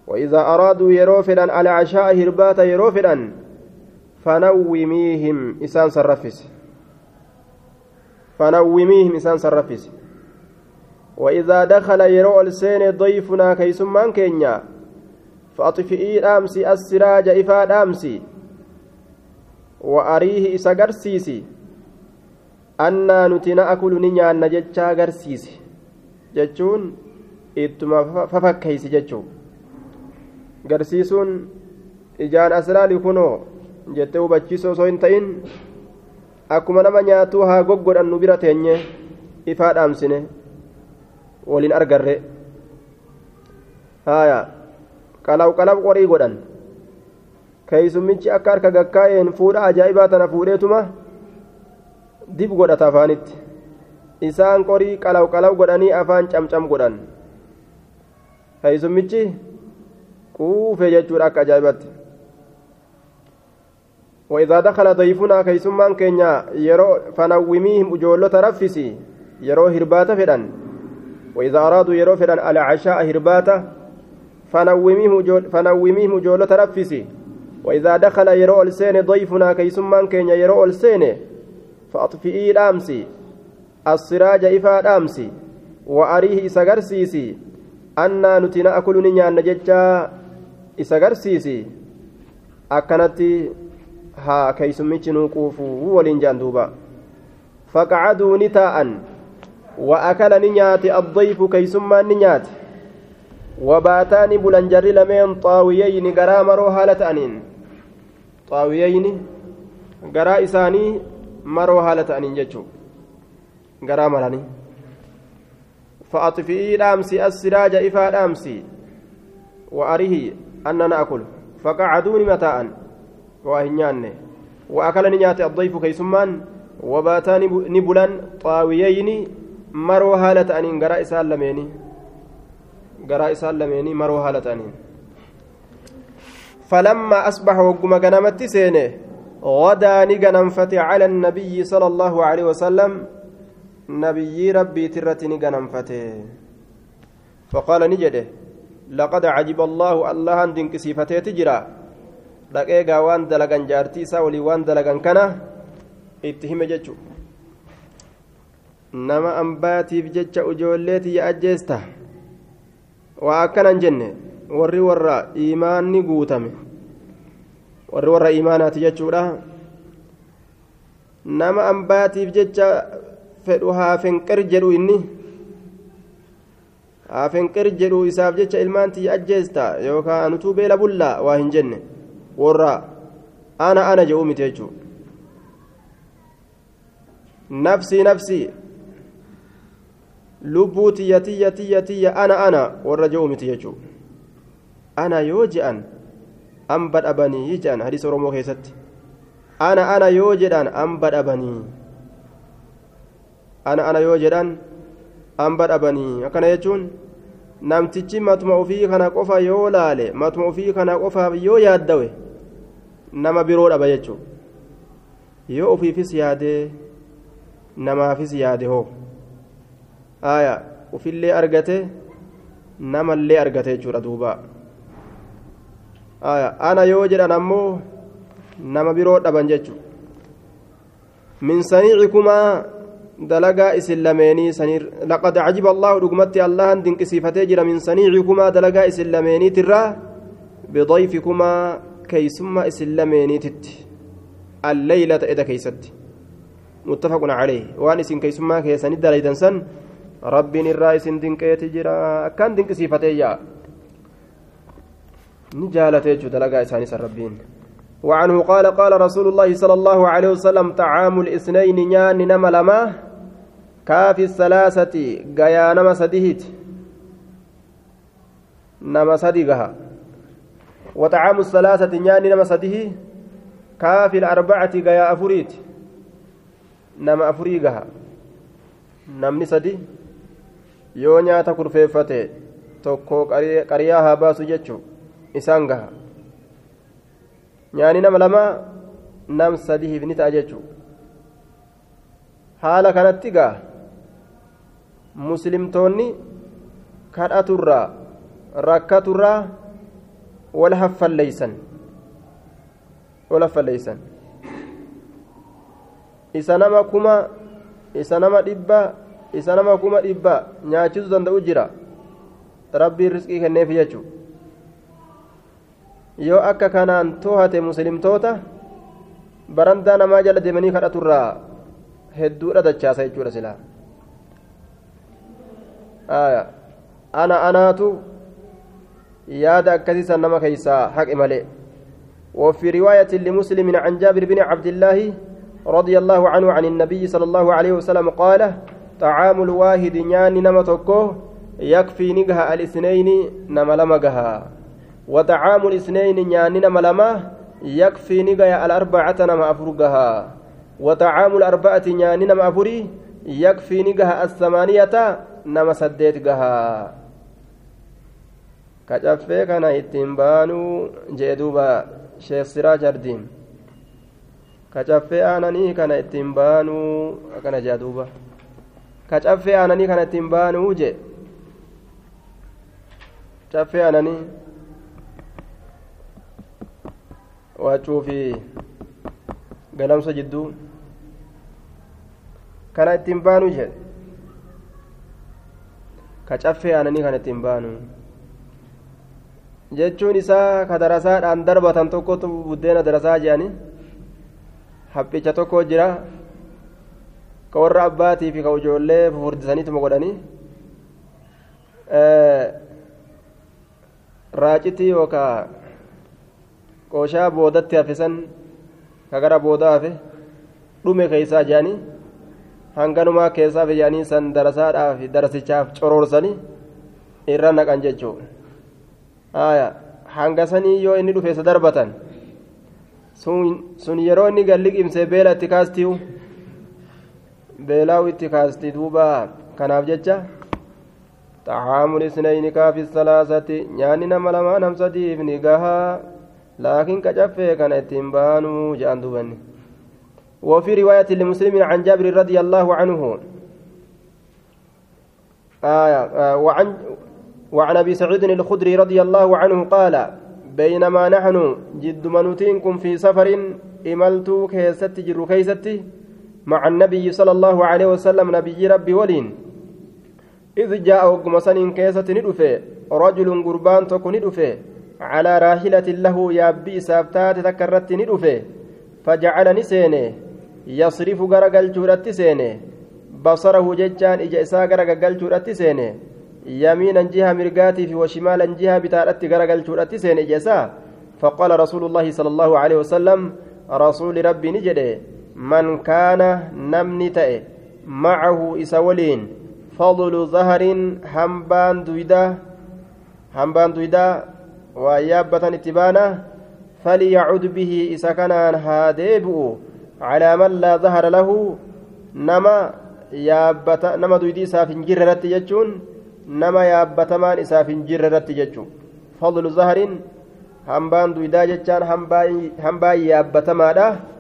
وإذا أرادوا يروفدا على عشاء هربات يروفدا فنوميهم إسان سرفس فنوميهم إسان سرفس وإذا دخل يرو السين ضيفنا كيسمان كينيا فأطفئي أمسي السراج إفاد أمسي وأريه إسا قرسيسي أنا نتنا أكل نيا نجتشا قرسيسي جتشون إتما ففكيسي جتشو قرسيسون ijaan asraali kunoo jettee hubachiisoo osoo hin ta'in akkuma nama nyaatuu haa goggodhan nu bira teenye ifaa dhaamsine waliin argarre haya qalaw qalaw qorii godhan keeysummichi akka harka gakkaa'een fuudha ajaa'ibaa tana fuudheetuma dib godhata afaanitti isaan qorii qalaw qalaw godhanii afaan camcam godhan keeysummichi quufee jechuudha akka ajaa'ibatti وإذا دخل ضيفنا كيسمان كينيا يرو فنوميهم أجولة رفسي يرو هربات فدان وإذا أرادوا يرو فدان على عشاء هرباته فنوميهم جول فنوميهم جولة رفسي وإذا دخل يرو السين ضيفنا كيسمان كينيا يرو السين فأطفئي الأمسي. السراج إفا الأمسي وأريه إسغرسيسي. أنا نتنا أكل نيان ججا إسغرسيسي. أكنتي haa keeysummichi nuu quufuu waliin jaan duuba faqacaduu ni addayfu keeysummaan ni nyaate wabaataani bulan jarri lameen xaawiyeyni garaa maroo haala ta'aniin xaawiyeyni garaa isaanii maroo haala ta'aniin jechuu garaa maranii فأطفئي دامسي السراج إفا دامسي وأريه أن نأكل فقعدوني متاءً waa hin nyaanne وأكل نيات الضيف كيسمان وباتا نبلان طاويين مرو هالة أنين قراء سالميني قراء سالميني مرو هالة أنين فلما أصبح وقم غنمت سينه غدا نغنمفت على النبي صلى الله عليه وسلم نبي ربي ترت نغنمفت فقال نجده لقد عجب الله الله أن تجرى dhaqee gaa waan dalagan jaartii isaa walii waan dalagan kana itti hime jechu nama ambaatiif jecha ijoolleeti ya ajjeesta waa akkanan jenne warri warra iimaanni guutame. Warri warra iimaanaati jechuudha. Nama ambaatiif jecha fedhu haafenqer jedhu inni? Haafenqer jedhu isaaf jecha ilmaan tiyya ajjeesta yookaan anutuu beela bullaa waa hin jenne? Warra ana ana jedhu miti jechuudha. Nafsii nafsii lubbuu tiyya tiyya tiyya tiyya ana ana warra jedhu miti jechuudha ana yoo je'an an badhabanii je'an hadiisa oromoo keessatti ana ana yoo jedhan an badhabanii ana ana yoo jedhan an badhabanii akkana jechuun namtichi matuma ofii kana qofa yoo laale matuma ofii kana qofaaf yoo yaaddawe nama biroo dhaba jechuudha yoo ofiifis yaadee namaafis yaade hoo aya ufillee argate namallee argate jechuudha duuba aya ana yoo jedhan ammoo nama biroo dhaban jechuudha min saniicikumaa dalagaa isin lameenii sanir laqad cajiba allahu dhugumatti allahan dinqisiifatee jira min saniicikumaa dalagaa isin lameeniitirraa bidayfikumaa keeysummaa isin lameeniititti alleeylata eda keeysatti متفق عليه وان اسن كيسما كيسن دليدن سن ربي الرئيس دنقيت جرا كان دنق صفتي نجالته جو دلغا اساني ربين وعنه قال قال رسول الله صلى الله عليه وسلم طعام الاثنين نيان نما لما كافي الثلاثة غيا نما سديهت نما سديغها وطعام الثلاثة نيان نما سديه كافي الأربعة غيا أفريت afurii gaha. Namni sadi yoo nyaata kurfeeffate tokko qariyaa haa baasu jechuun isaan gaha. Nyaani nama lama nam sadiif ni ta'a jechuun. Haala kanatti gaa muslimtoonni kadhaturraa rakkaturraa wal haffalleeysan wal haffalleeysan isa nama kuma isa nama dhibba isa nama kuma dhibba nyaachisuu danda'u jira rabbiin risqii kenneef jechuudha yoo akka kanaan toohate muslimtoota barandaa namaa jala deemanii kadhaturraa hedduudha dachaasa jechuudha silaa ana anaatu yaada akkasiisan nama keeysaa haqe malee وفي رواية لمسلم عن جابر بن عبد الله رضي الله عنه عن النبي صلى الله عليه وسلم قال طعام الواحد نياني نما توكو يكفي نجها الإثنين نما لما جها وطعام الإثنين نياني نما لما يكفي نجها الأربعة نما أفرجها وطعام الأربعة نياني نما أفري يكفي نجها الثمانية نما سديت جها كجفة كان يتنبانو جدوبا شيخ سراج الدين kacaffee aananii kana ittiin baanuu duuba kacaffee aananii kana ittiin baanuu je caffee aananii waachuu fi galamsa jidduu kana ittiin baanuu je kacaffee aananii kana ittiin baanuu jechuun isaa ka darasaadhaan darbatan tokkotu buddeena darasaa je'anii haphicha tokko jira ka warra abbaatii fi ka ijoollee fufurdisaniituma godhanii raacitii yookaa qooshaa boodatti hafisan ka gara boodaa hafe dhume keeysaa jedhanii hanganumaa keessaa jedhanii san darasaadhaaf darasichaaf coroorsanii irra naqan jechuu haya hanga sanii yoo inni dhufeessa darbatan sun yeroo inni galliqimse beela itti kaastiyu beelaawu itti kaasti duuba kanaaf jecha طعام الاثنين كافي الثلاثة يعني نما لما نم سديف نقاها لكن كجفة كان اتنبانو جان دوبني وفي رواية لمسلم عن جابر رضي الله عنه آية آه وعن وعن ابي سعيد الخدري رضي الله عنه قال بينما نحن جد منوتينكم في سفر إملتو كيست جر كيستي مع النبي صلى الله عليه وسلم نبي ربي ولين. إذ جاء وقمصان كيسة ندفه رجل قربان تكو ندفه على راحلة له يابي سابتات تكرت ندفه فجعل نسينه يصرف غرقل جورت سينه بصره ججان إجا إسا غرقل جورت سينه يمينا جهة مرقاتي في وشمالا جهة بتارت غرقل جورت سينه إجا فقال رسول الله صلى الله عليه وسلم رسول ربي نجده. من كان نمني تأي معه إسولين فضل ظهر هنبان دويدا هنبان دويدا ويابة اتبانا فليعد به إذا كان هاديبؤ. على من لا ظهر له نما يابة نما دويدي سافن جررت يجون نما يابتمان إسافن جررت يجون فضل ظهر hambaan duydaa jechaan hambaa yaabatamaadha ka isa waliin hin jirre falyacud bihi isa saniin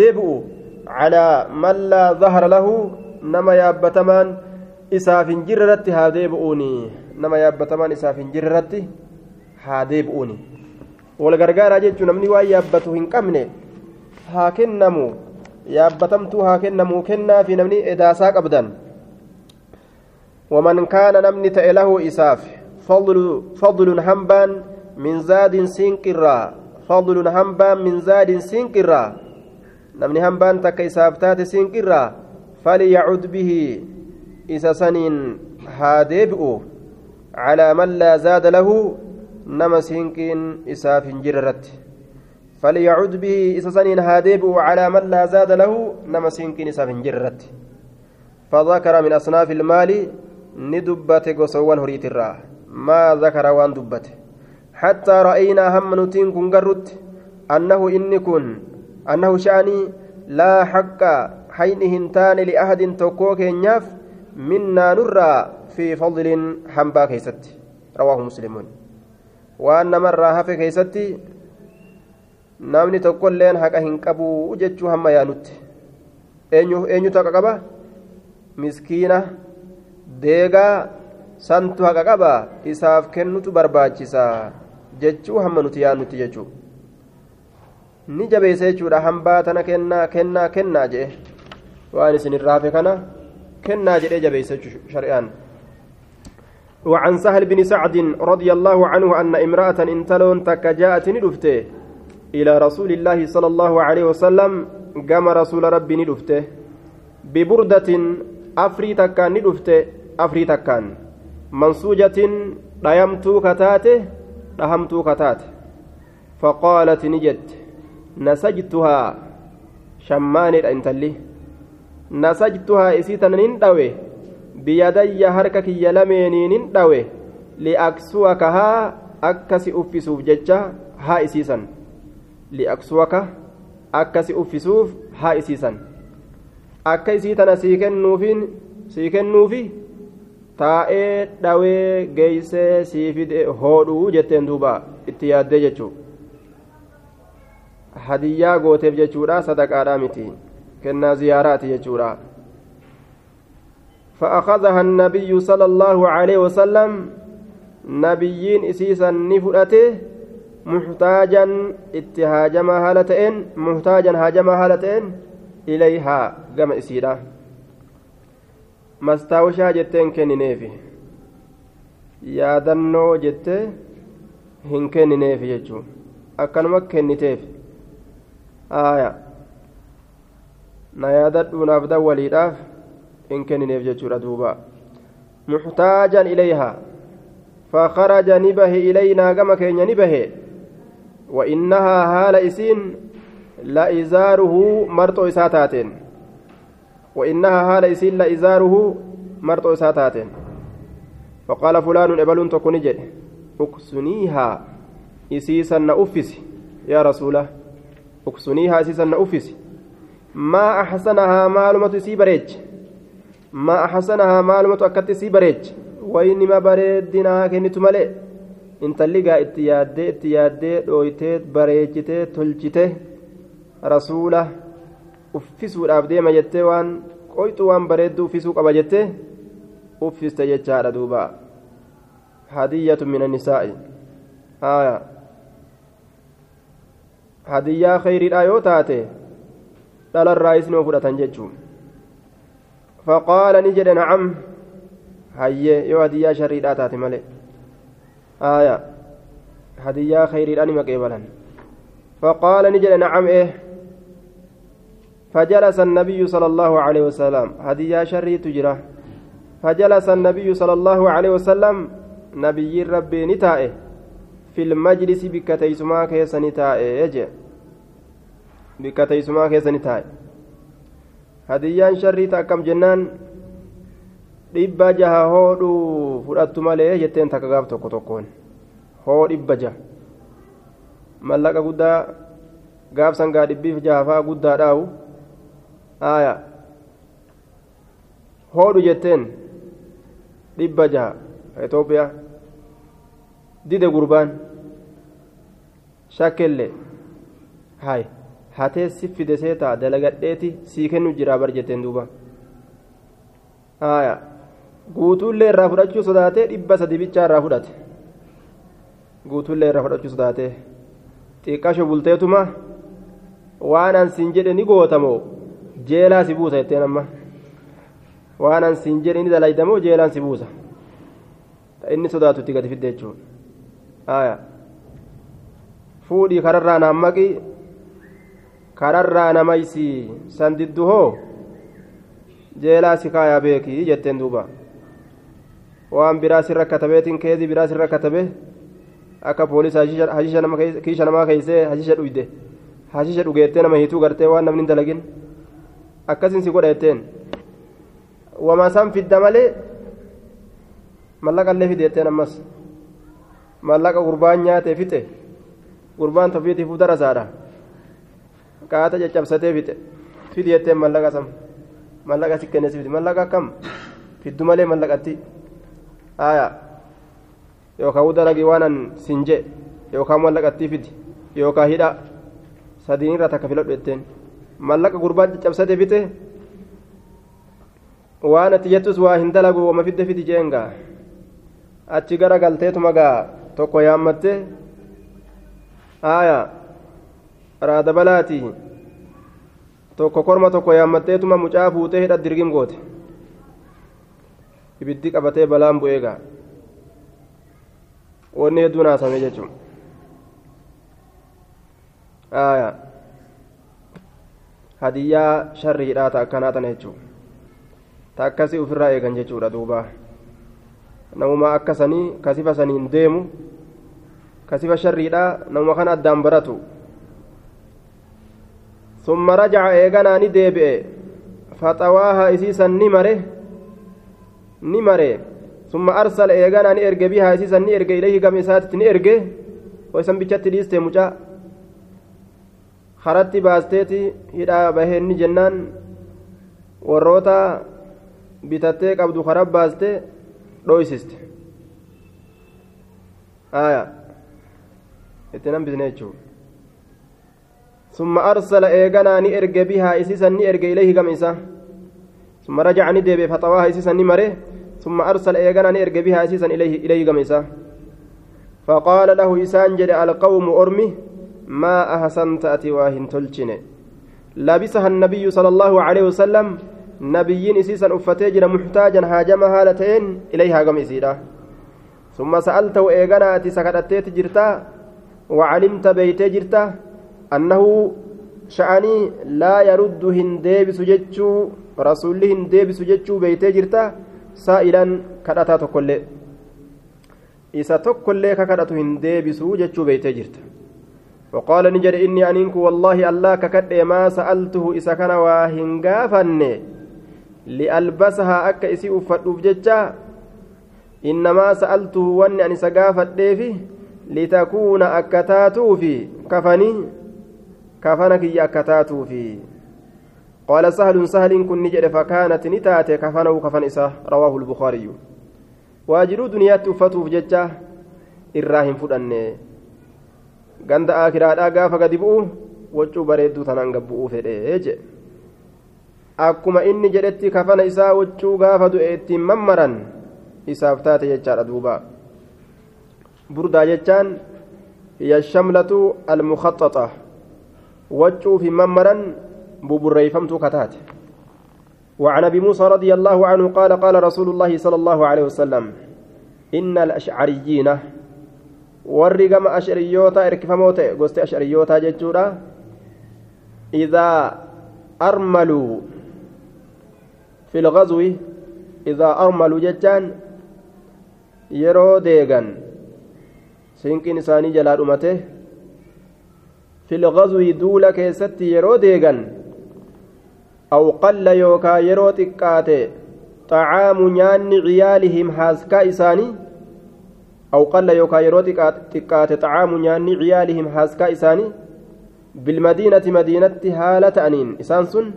deebi'u calaa man laa zahara lahu nama yaabatamaan isaaf hin jirreratti haa deebi'uuni nama yaabatamaan isaaf hin jirreratti haa deebi'uuni wal gargaaraa jechuun namni waan yaabbatu hin qabne haa kennamu yaabbatamtuu haa kennamu kennaa fi namni edaasaa qabdan ومن كان نمني تأله إساف فضل فضل همبان من زاد سينكرا فضل همبان من زاد سينكرا نمني همبان تك إسافتات سينكرا فليعد به. إسا سنين هادبئ على من لا زاد له. نما سينكين إساف جررت. فليعد به. إسا سنين هادبئ على من لا زاد له. نما سينكين إساف جررت. فذكر من أصناف المال. ni dubbate gosawwan horiitirraa maa zakara waan dubbate ra'aynaa hamma nutiin kun garrutti annahu inni kun annahu sha'anii laa haqqa hayni hin taane li'ahadin tokkoo keenyaaf minnaa nurraa fi fadlin hambaa keeysatti rawaahu muslimuun waan namarraa hafe keeysatti namni tokkoilleen haqa hin qabuu jechuu hamma yaanutti eenyutu haqa qaba miskiina deegaa santu haqa qaba isaaf kennutu barbaachisa jechuu hamma nuti yaannutti jechuu ni jabeessa jechuudha hambaa tana kennaa kennaa kennaa jee waan isin irraafe kana kennaa jedhee jabeessa shari'aan وعن سهل بن سعد رضي الله عنه أن امرأة انتلون تك جاءت ندفته إلى رسول الله صلى الله عليه وسلم قام رسول ربي ندفته ببردة أفري تكا ندفته afrii takkaan mansuujatin dhayamtuu kataate dhahamtuu kataate faqaalat ni jette nasajtuhaa shammaanedha intalli. Nasajtuhaa isii tana nin dhawe. Biyadayya harka kiyya lameeniinin dhawe. Liaksuwaka haa akkasi uffisuuf jecha haa isiisan. Liaksuwaka akkasi uffisuuf haa isiisan. Akka isii tana sii kennuufiin sii kennuufi taa'ee dhawee geeysee sii fide hoodhuu jetteen duuba itti yaaddee jechuu hadiyyaa gooteef jechuudha sadaqaadhaa miti kennaa ziyaaraati jechuudha فأخذها النبي صلى الله عليه وسلم نبيين إسيسا نفرته محتاجا اتهاجما هالتين محتاجا هاجما هالتين إليها كما إسيرا mastaawushaa jetteen kennineefi yaadannoo jettee hin kennineefi jechuun akkanuma kenniteef haaya na yaadadhuunaaf dawwaliidhaaf hin kennineef jechuudha duuba muxtaajan ilayhaa فخرج نبه إلينا كما كان نبه وإنها هال إسين لإزاره مرتو إساتاتين وإنها هال إسين لإزاره مرتو إساتاتين فقال فلان إبلون تكون جد. أكسنيها إسيسا نأفس يا رسوله أكسنيها إسيسا نأفس ما أحسنها معلومة سيبريج. ما أحسنها معلومة أكت سيبريج. وإني ما bareeddinaa kennitu malee intalli gaa itti yaaddee itti yaaddee dhooytee bareechitee tolchite rasuula uffisuudhaaf deema jettee waan qoyxu waan bareedduu uffisuu qaba jettee uffiste jechaadha duuba hadiyyatu min annisaa'i haya hadiyyaa khayriidha yoo taate dhalarraa isnoo fudhatan jechuun faqaala ni jedhe nacam hayyee yoo hadiyyaa sharriidhaa taate malee aya hadiyyaa khayriidha nima qeebalan faqaala ni jedhe nacam eh فجلس النبي صلى الله عليه وسلم. هدية شري تجرى فجلس النبي صلى الله عليه وسلم. نبي ربي نتائه. في المجلس بكتيسما كيس نتائه. يجي. بكتيسما كيس نتائه. هديان شري تأكم جنان. dhibba jaha hoodhuu fudhattu malee jetteen takka gaaf tokko tokkoon hoo dhibba jaha mallaqa guddaa gaaf sangaa dhibbiif guddaa dhaawu aya. Hoodhu jetteen. Dhibba jaha itoophiyaa. Dide gurbaan. Shakkelle. Hay hatee si fide seetaa dalagadheeti sii kennu jiraa bar jetteen duuba. Aya. Guutuullee irraa fudhachuu sodaatee dhibba sadi bichaa irraa fudhate. Guutuullee irraa fudhachuu sodaatee. Xiqqasho bulteetuma. Waan an siin jedhe ni gootamoo jeelaa si buusa jetteen amma waan an siin jedhe ni dalaydamoo jeelaan si buusa inni sodaatutti gadi fidde jechuun aya fuudhii kararraa naammaqi kararraa namaysi san diddu hoo jeelaa si kaayaa beekii jetteen duuba waan biraa sirra katabeetiin keezii biraa sirra katabe akka poolisa kiisha namaa keeysee hashisha dhuyde hashisha dhugeettee nama hiituu gartee waan namni hin dalagin akkasin si godha jetteen wama san fidda malee mallaqa illee fide jetteen ammas mallaqa gurbaan nyaatee fixe gurbaan tofiitiifuu darasaadha qaata caccabsatee fixe fidi jetteen mallaqa sam mallaqa si kennees fidi mallaqa akkam fiddu malee mallaqatti aya yookaan udalagi waan an sinje yookaan mallaqattii fidi yookaan hidha sadiin irraa takka filadhu jetteen mallaqa gurbaan caccabsate fite waan ati jettus waa hin dalagu wama fidde fidi jeengaa achi gara galteetuma gaa tokko yaammatte aya raada balaati tokko korma tokko yaammatteetuma mucaa fuutee hidha dirgim goote ibiddi qabatee balaan bu'ee gaa wanni hedduun haasame jechuun aya hadiyyaa sharriidhaa taa akkanaa tana jechuudha. Taa akkasii ofirraa eegan jechuudha duuba. Namuma akkasanii kasifa saniin deemu kasifa sharriidhaa namuma kana addaan baratu. Summa rajaca eeganaa ni deebi'e faxawaaha isiisan ni mare ni mare. Summa arsal eeganaa ni erge bihaa isiisan ni erge ilayhi gama isaatitti ni erge. Hoisan bichatti dhiiste mucaa. إسات نئرق ويسن بجت ليستي مجا خرت باستيتي هدا بهن جنان وروتا بتتيك عبد خرب باستي رويسست آية اتنم بزنيتشو ثم أرسل إيغانا نئرق بها إسيسا نئرق إليه قم إسا ثم رجع ندب فطواها إسيسا نمره ثم أرسل إيغانا نئرق بها إسيسا إليه إليه قم إسا فقال له إسان جد القوم أرمي ما أحسنت أتي واهن تلچن لبسها النبي صلى الله عليه وسلم نبيين إسيسا أفتجر محتاجا هاجم هالتين إليها قم إسيرا ثم سألته إيغانا أتي سكتت جرتا وعلمت بيت جرتا أنه شأني لا يرد هنديبس جتشو رسول هنديبس جتشو بيتي جرتا سائلا كدتا تقول إذا تقول ككدت هنديبس جتشو بيتي جرتا. وقال نجر إني أنينك والله الله ككد ما سألته إذا كان واهنغافن لألبسها أك إسي أفدوف جتشا إنما سألته وأني أني سقافت لتكون أكتاتو في كفني كفن كي أكتاتو في قال سهل سهل كن نجد فكانت نتات كفنه كفن إساه رواه البخاري واجروا دنيا تفتوف ججة إراهim fudhanne ganda akiraadhaa gaafa gadi bu'u waccuu bareedduu tanaan gabbu'uu fedhe je akkuma inni jedhetti kafana isaa waccuu gaafa du'e ittiin mammaran isaaf taate jechaadha duuba burdaa jechaan hiya shamlatu almukaxaxa وجو في ممرا ببريفمت كتات وعن ابي موسى رضي الله عنه قال قال رسول الله صلى الله عليه وسلم ان الاشعريين ورقم اشعريوتا اركفموتا قست اشعريوتا ججورا اذا ارملوا في الغزو اذا ارملوا ججان yeroo deegan sinqiin isaanii jalaa dhumate filgazwii duula keessatti yeroo deegan aw qalla yookaa yeroo xiqqaate xacaamu nyaanni ciyaalihim haaskaa isaanii aw qalla yookaa yeroo xiqqaate xacaamu nyaanni ciyaalihim haaskaa isaanii bilmadiinati madiinatti haala ta'aniin isaan sun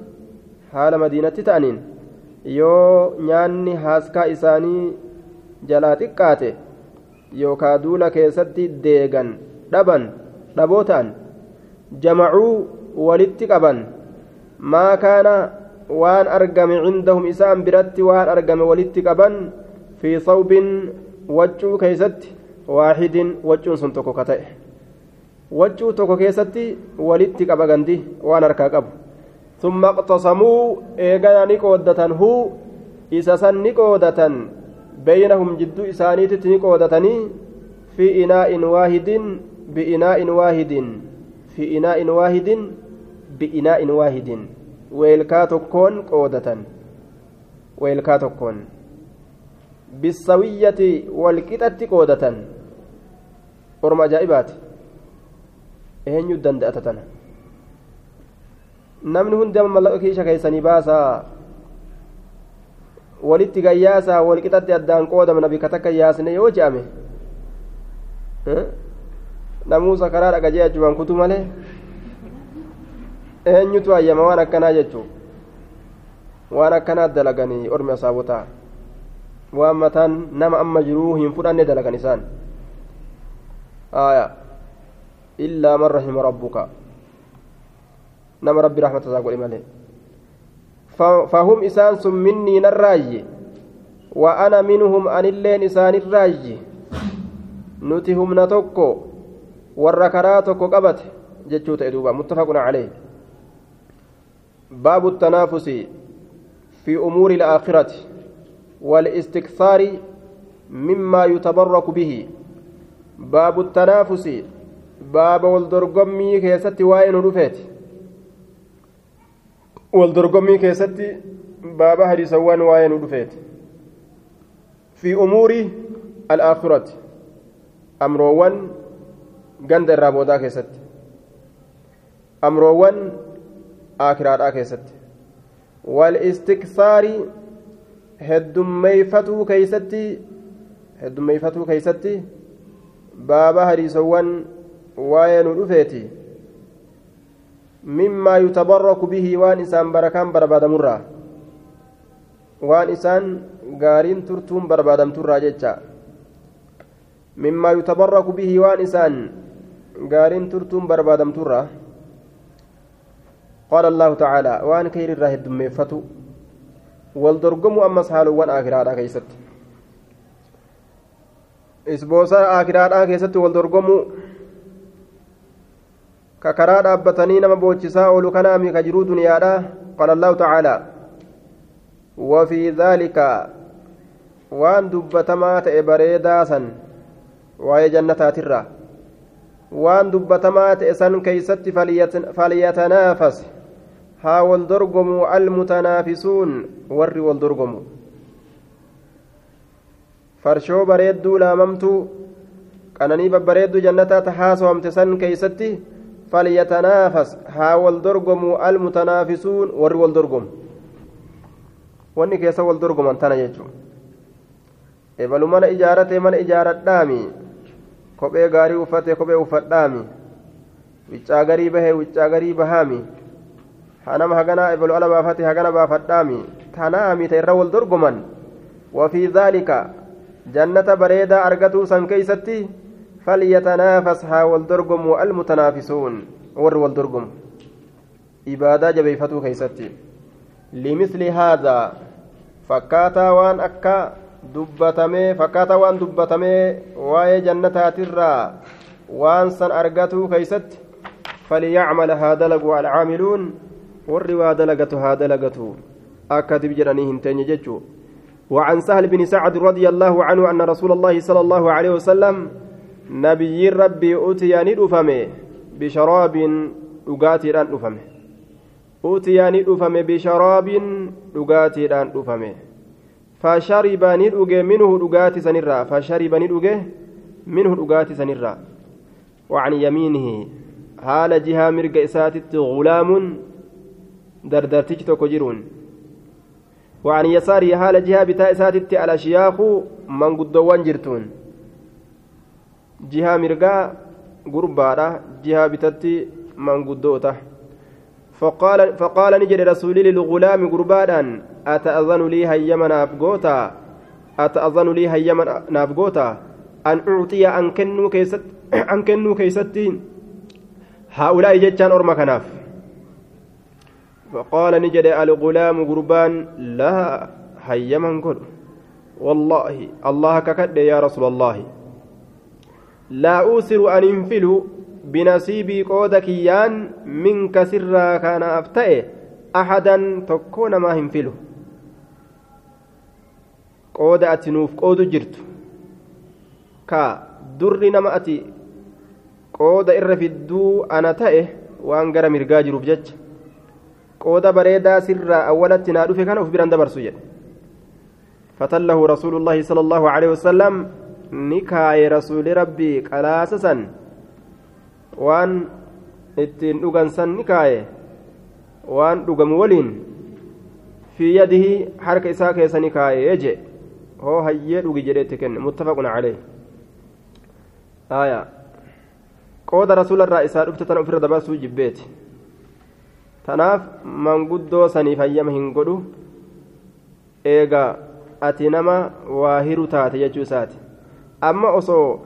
haala madiinatti ta'aniin yoo nyaanni haaskaa isaanii jalaa xiqqaate yookaa duula keessatti deegan dhaban dhaboo ta'an jamacuu walitti qaban maa kaana waan argame cindahum isaan biratti waan argame walitti qaban fi sawbin waccuu keeysatti waaxidin waccuun sun tokko ka ta'e. Waccuu tokko keessatti walitti qaba gandi waan harkaa qabu. ثم اقتصموا إيغانا نقودة هو إساسا نقودة بينهم جد إسانيت نقودتني في إناء واحد بإناء واحد في إناء واحد بإناء واحد ويلكا تكون قودة ويلكا تكون بالسوية والكتة قودة أرم أجائبات إهن يدن دأتتنا hundi amma mallaqa kiisha keessanii baasaa walitti gayyaasaa walqixatti addaan qoodamna bika takka yaasne yoo je'ame namuusa karaa dhagajee achumaan kutu malee eenyutu hayyama waan akkanaa jechuu waan akkanaa dalaganii ormi asaabotaa waan mataan nama amma jiruu hin fudhanne dalagan isaan aya illaa man rahima rabbuka nama rabbi rahmata isaa godhe malee fahum isaan sun minnii narraayye wa ana minhum anilleen isaanirraayye nuti humna tokko warra karaa tokko qabate jechuu ta'e duuba muttafaqun calee baabu التنافس في أمور الآخرة والاستكثار مما يتبرك به. باب التنافس. باب wal dorgommii keessatti وائن رفيت. wal dorgommii keessatti باب هريسوان وائن رفيت. في أمور الآخرة. أمروان ganda irraa boodaa keessatti amroowwan aakiraadhaa keessatti heddummeeyfatuu keeysatti heddummeeyfatuu keeysatti baaba hadiisowwan waa'ee nu dhufeeti mimmaa yutabarraku bihi waan isaan barakaan barbaadamurraa waan isaan gaariin turtuun barbaadamturraa jecha mimmaa yutabarraku bihi waan isaan gaariin turtuun barbaadamturra qaala allahu tacaalaa waan kayri irraa heddummeeffatu wal dorgomu ammas haalowwan aakiraadhaa keeysatti isboosa aakiraadhaa keessatti wal dorgomu ka karaa dhaabbatanii nama boochisaa oolu kanaami ka jiruu duniyaadha qaala allahu tacaalaa وفي ذلك وان دبتما تئ بريدا waa'ee jannataatirraa waan dubbatamaa ta'e san keeysatti falyatanaafas haa wal dorgomu almutanaafisuun warri wal dorgomu farshoo bareedduu laamamtuu qananii babbareedduu jannataa ta haasawamte san keeysatti falyatanaafas haa wal dorgomu almutanaafisuun warri wal dorgomu wanni keessa wal dorgoman tana jechuun ebalu mana ijaarate mana ijaaradhaami kophee gaarii uffate kophee uffadhaami wiccaa garii bahe wiccaa garii bahaami hanama hagana ebalu ala baafate hagana baafadhaami tanaami ta irra wal dorgoman wafii dhaalika jannata bareedaa argatuu san keeysatti falyatanaafas haa wal dorgomu almutanaafisuun warri wal dorgomu ibaadaa jabeeyfatuu keeysatti limisli haadaa fakkaataa waan akka dubbatamee fakkaataa waan dubbatamee waa'ee jannataatirraa waan san argatuu keeysatti فليعمل هذا لقوا العاملون والروا دلقة هذا لقته أكتب جراني هنتين ججو وعن سهل بن سعد رضي الله عنه أن رسول الله صلى الله عليه وسلم نبي ربي أتياني أفمه بشراب أقاتي الآن أفمه أتياني أفمه بشراب أقاتي الآن أفمه فشربني أجي منه أقاتي سنرا فشربني أجي منه أقاتي سنرا وعن يمينه حال جهة مرق إساتت غلام دردرتك تكجرون وعن يساره حال جهة بتاء إساتت الأشياخ من قدوان جرتون جهة مرقا قربارة جهة بتاتي من قدوته فقال فقال نجد رسولي للغلام قربانا أتأذن لي هيما نافقوتا أتأذن لي هيما نافقوتا أن أعطي أن كنو كيست أن كنو كيستين هؤلاء جتان أرما كناف فقال نجد الغلام قربان لا هيما قل والله الله ككد يا رسول الله. لا أوسر أن ينفلوا بنصيبي قودك يان منك سرا كان أفتئ أحدا تكون ما هنفله قود أتنوف قود جرت. كا در نما أتي قود إر في الدو أنا تئه وأن قرى مرقا جروف جج قود بريدا سرا أولا تنادو في كان أفبران دبرسو جد فتله رسول الله صلى الله عليه وسلم نكاي رسول ربي قلاسسا waan ittiin dhugan san ni kaaye waan dhugamu waliin fi yadihi harka isaa keessa ni kaayee je hoo hayyee dhugi jedheetti kenne muttafaqun calee aya qooda rasuularraa isaa dhufte tan ofirra dabarsuu jibbeeti tanaaf manguddoo saniif hayyama hin godhu. Eega ati nama waa hiru taate jechuu isaati. Amma osoo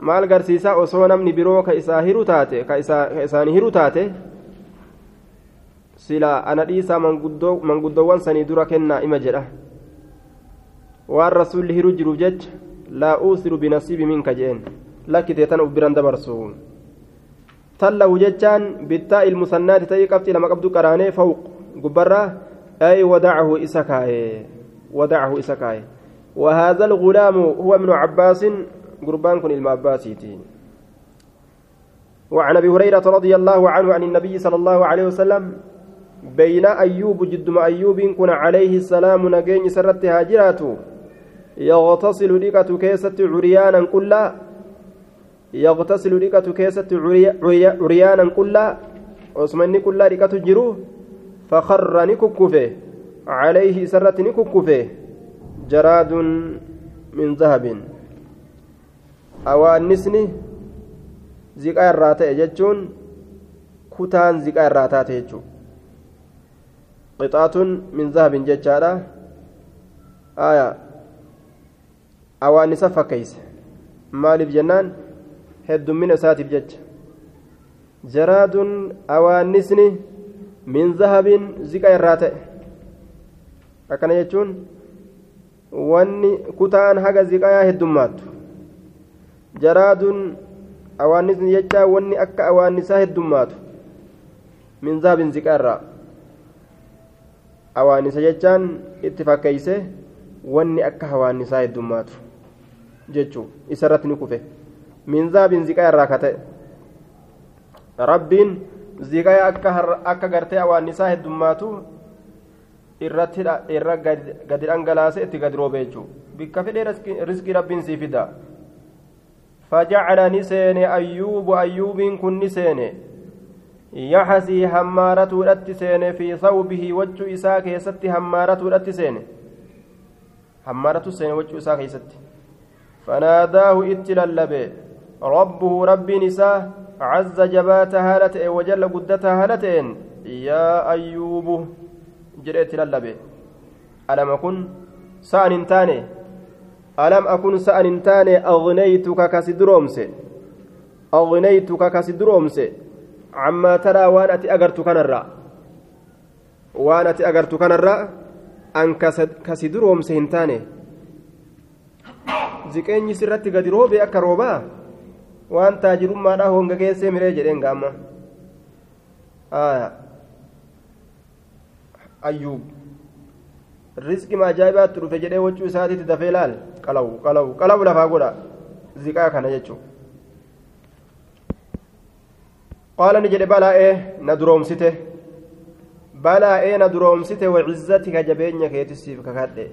maal garsiisaa osoo namni biroo ka isaa hiru taate ka isaanii hiru taate sila ana dhiisaa manguddoowwan sanii dura kennaa ima jedha. Waan rasuulli hiru jiruuf jecha laa uusiru binasiibi minka jeen. Lakkitee tan uf biran dabarsu tallahu jechaan bittaa ilmusannaati ta'ii qabxii lama qabdu qaraanee fawq gubbarraa ay wadacahu isa kaaye وهذا الغلام هو ابن عباس قربان كن المعباسيتي وعن ابي هريره رضي الله عنه عن النبي صلى الله عليه وسلم بين ايوب جد ما ايوب كن عليه السلام نجين سرت هاجراته يغتسل ديكة كيسة عريانا كلا يغتسل ديكة كيسة عريانا كلا عثمان كلا ديكة جرو فخر نككفه عليه سرت نككفه جراد من ذهب irraa ta'e jechuun kutaan ziqaa irraa taate jechuudha qixaatuun min zahabin jechaadha aya awaannisa fakkeeyse maaliif jennaan heddummina isaatiif jecha. Jaraaduun awaannisni min zahabin ziqaa irraa ta'e. Akkana jechuun wanni kutaan haga ziqayaa heddummaattu. Jaraaduun awaannisni jechaa wanni akka awaannisaa heddummaatu min zahabin ziqaa irraa. Awaannisa jechaan itti fakkeeyse wanni akka awaannisaa heddummaatu jechuu isa irratti ni kufe min zahabin ziqaa irraa ka ta'e rabbiin ziqaa akka gartee awaannisaa heddummaatu irratti irra gadi dhangalaase itti gadi roobe jechuu bikka fedhee riskii rabbiin sii fida فجعل نسين أيوب أيوب كن نسين يحسي همارة الأتسين في ثوبه وجه إساك يست همارة الأتسين همارة السين وجه إساك يست فناداه اتللبي ربه رب نساه عز جبات هالته وجل قدتها هالتين يا أيوب جريت للبي ألم أكن سأن تاني؟ ألم أكن سأن تاني؟ أغنيتك كسدرومس. أغنيتك كسدرومس. عما ترى وأنا أتي أجرت كنرا وأنا أتي أجرت كنرا أن كسدرومس هنتاني. ziqeenyi sirratti gadi roobee akka roobaa waan taajirummaadhaa honga geessee miree jedheen آه أيوب rizqi ma ajaa'ibaatti dhufe jedhee wachuu isaatiitti dafee laal qalawu qalawu qalawu lafaa godha ziqaa kana jechuun qaala ni jedhe balaa'ee na duroomsite balaa'ee na duroomsite wacizzatika jabeenya keetisiif kakadhe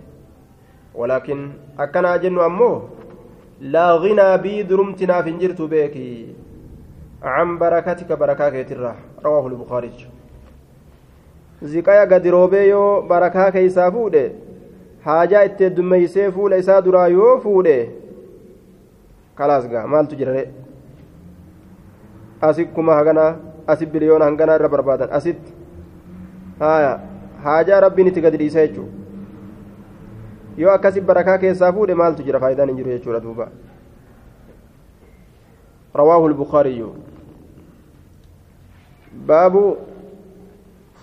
walaakin akkanaa jennu ammoo laa ghinaa bii durumtinaaf hin jirtu beeki عن بركتك بركة كيترة رواه البخاري ziqaya gadi roobee yoo barakaa keeysaa fuudhe haajaa itti heddummeeysee fuula isaa duraa yoo fuudhe kalaas gaa maaltu jirare asi kuma hagana asi biliyoona hangana irra barbaadan asitti haya haajaa rabbiin itti gadi dhiisa jechuu yoo akkasi barakaa keessaa fuudhe maaltu jira faayidaan hin jiru jechuudha duuba رواه البخاري باب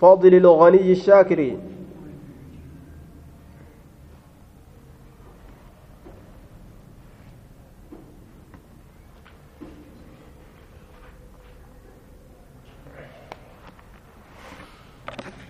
فضل الغني الشاكر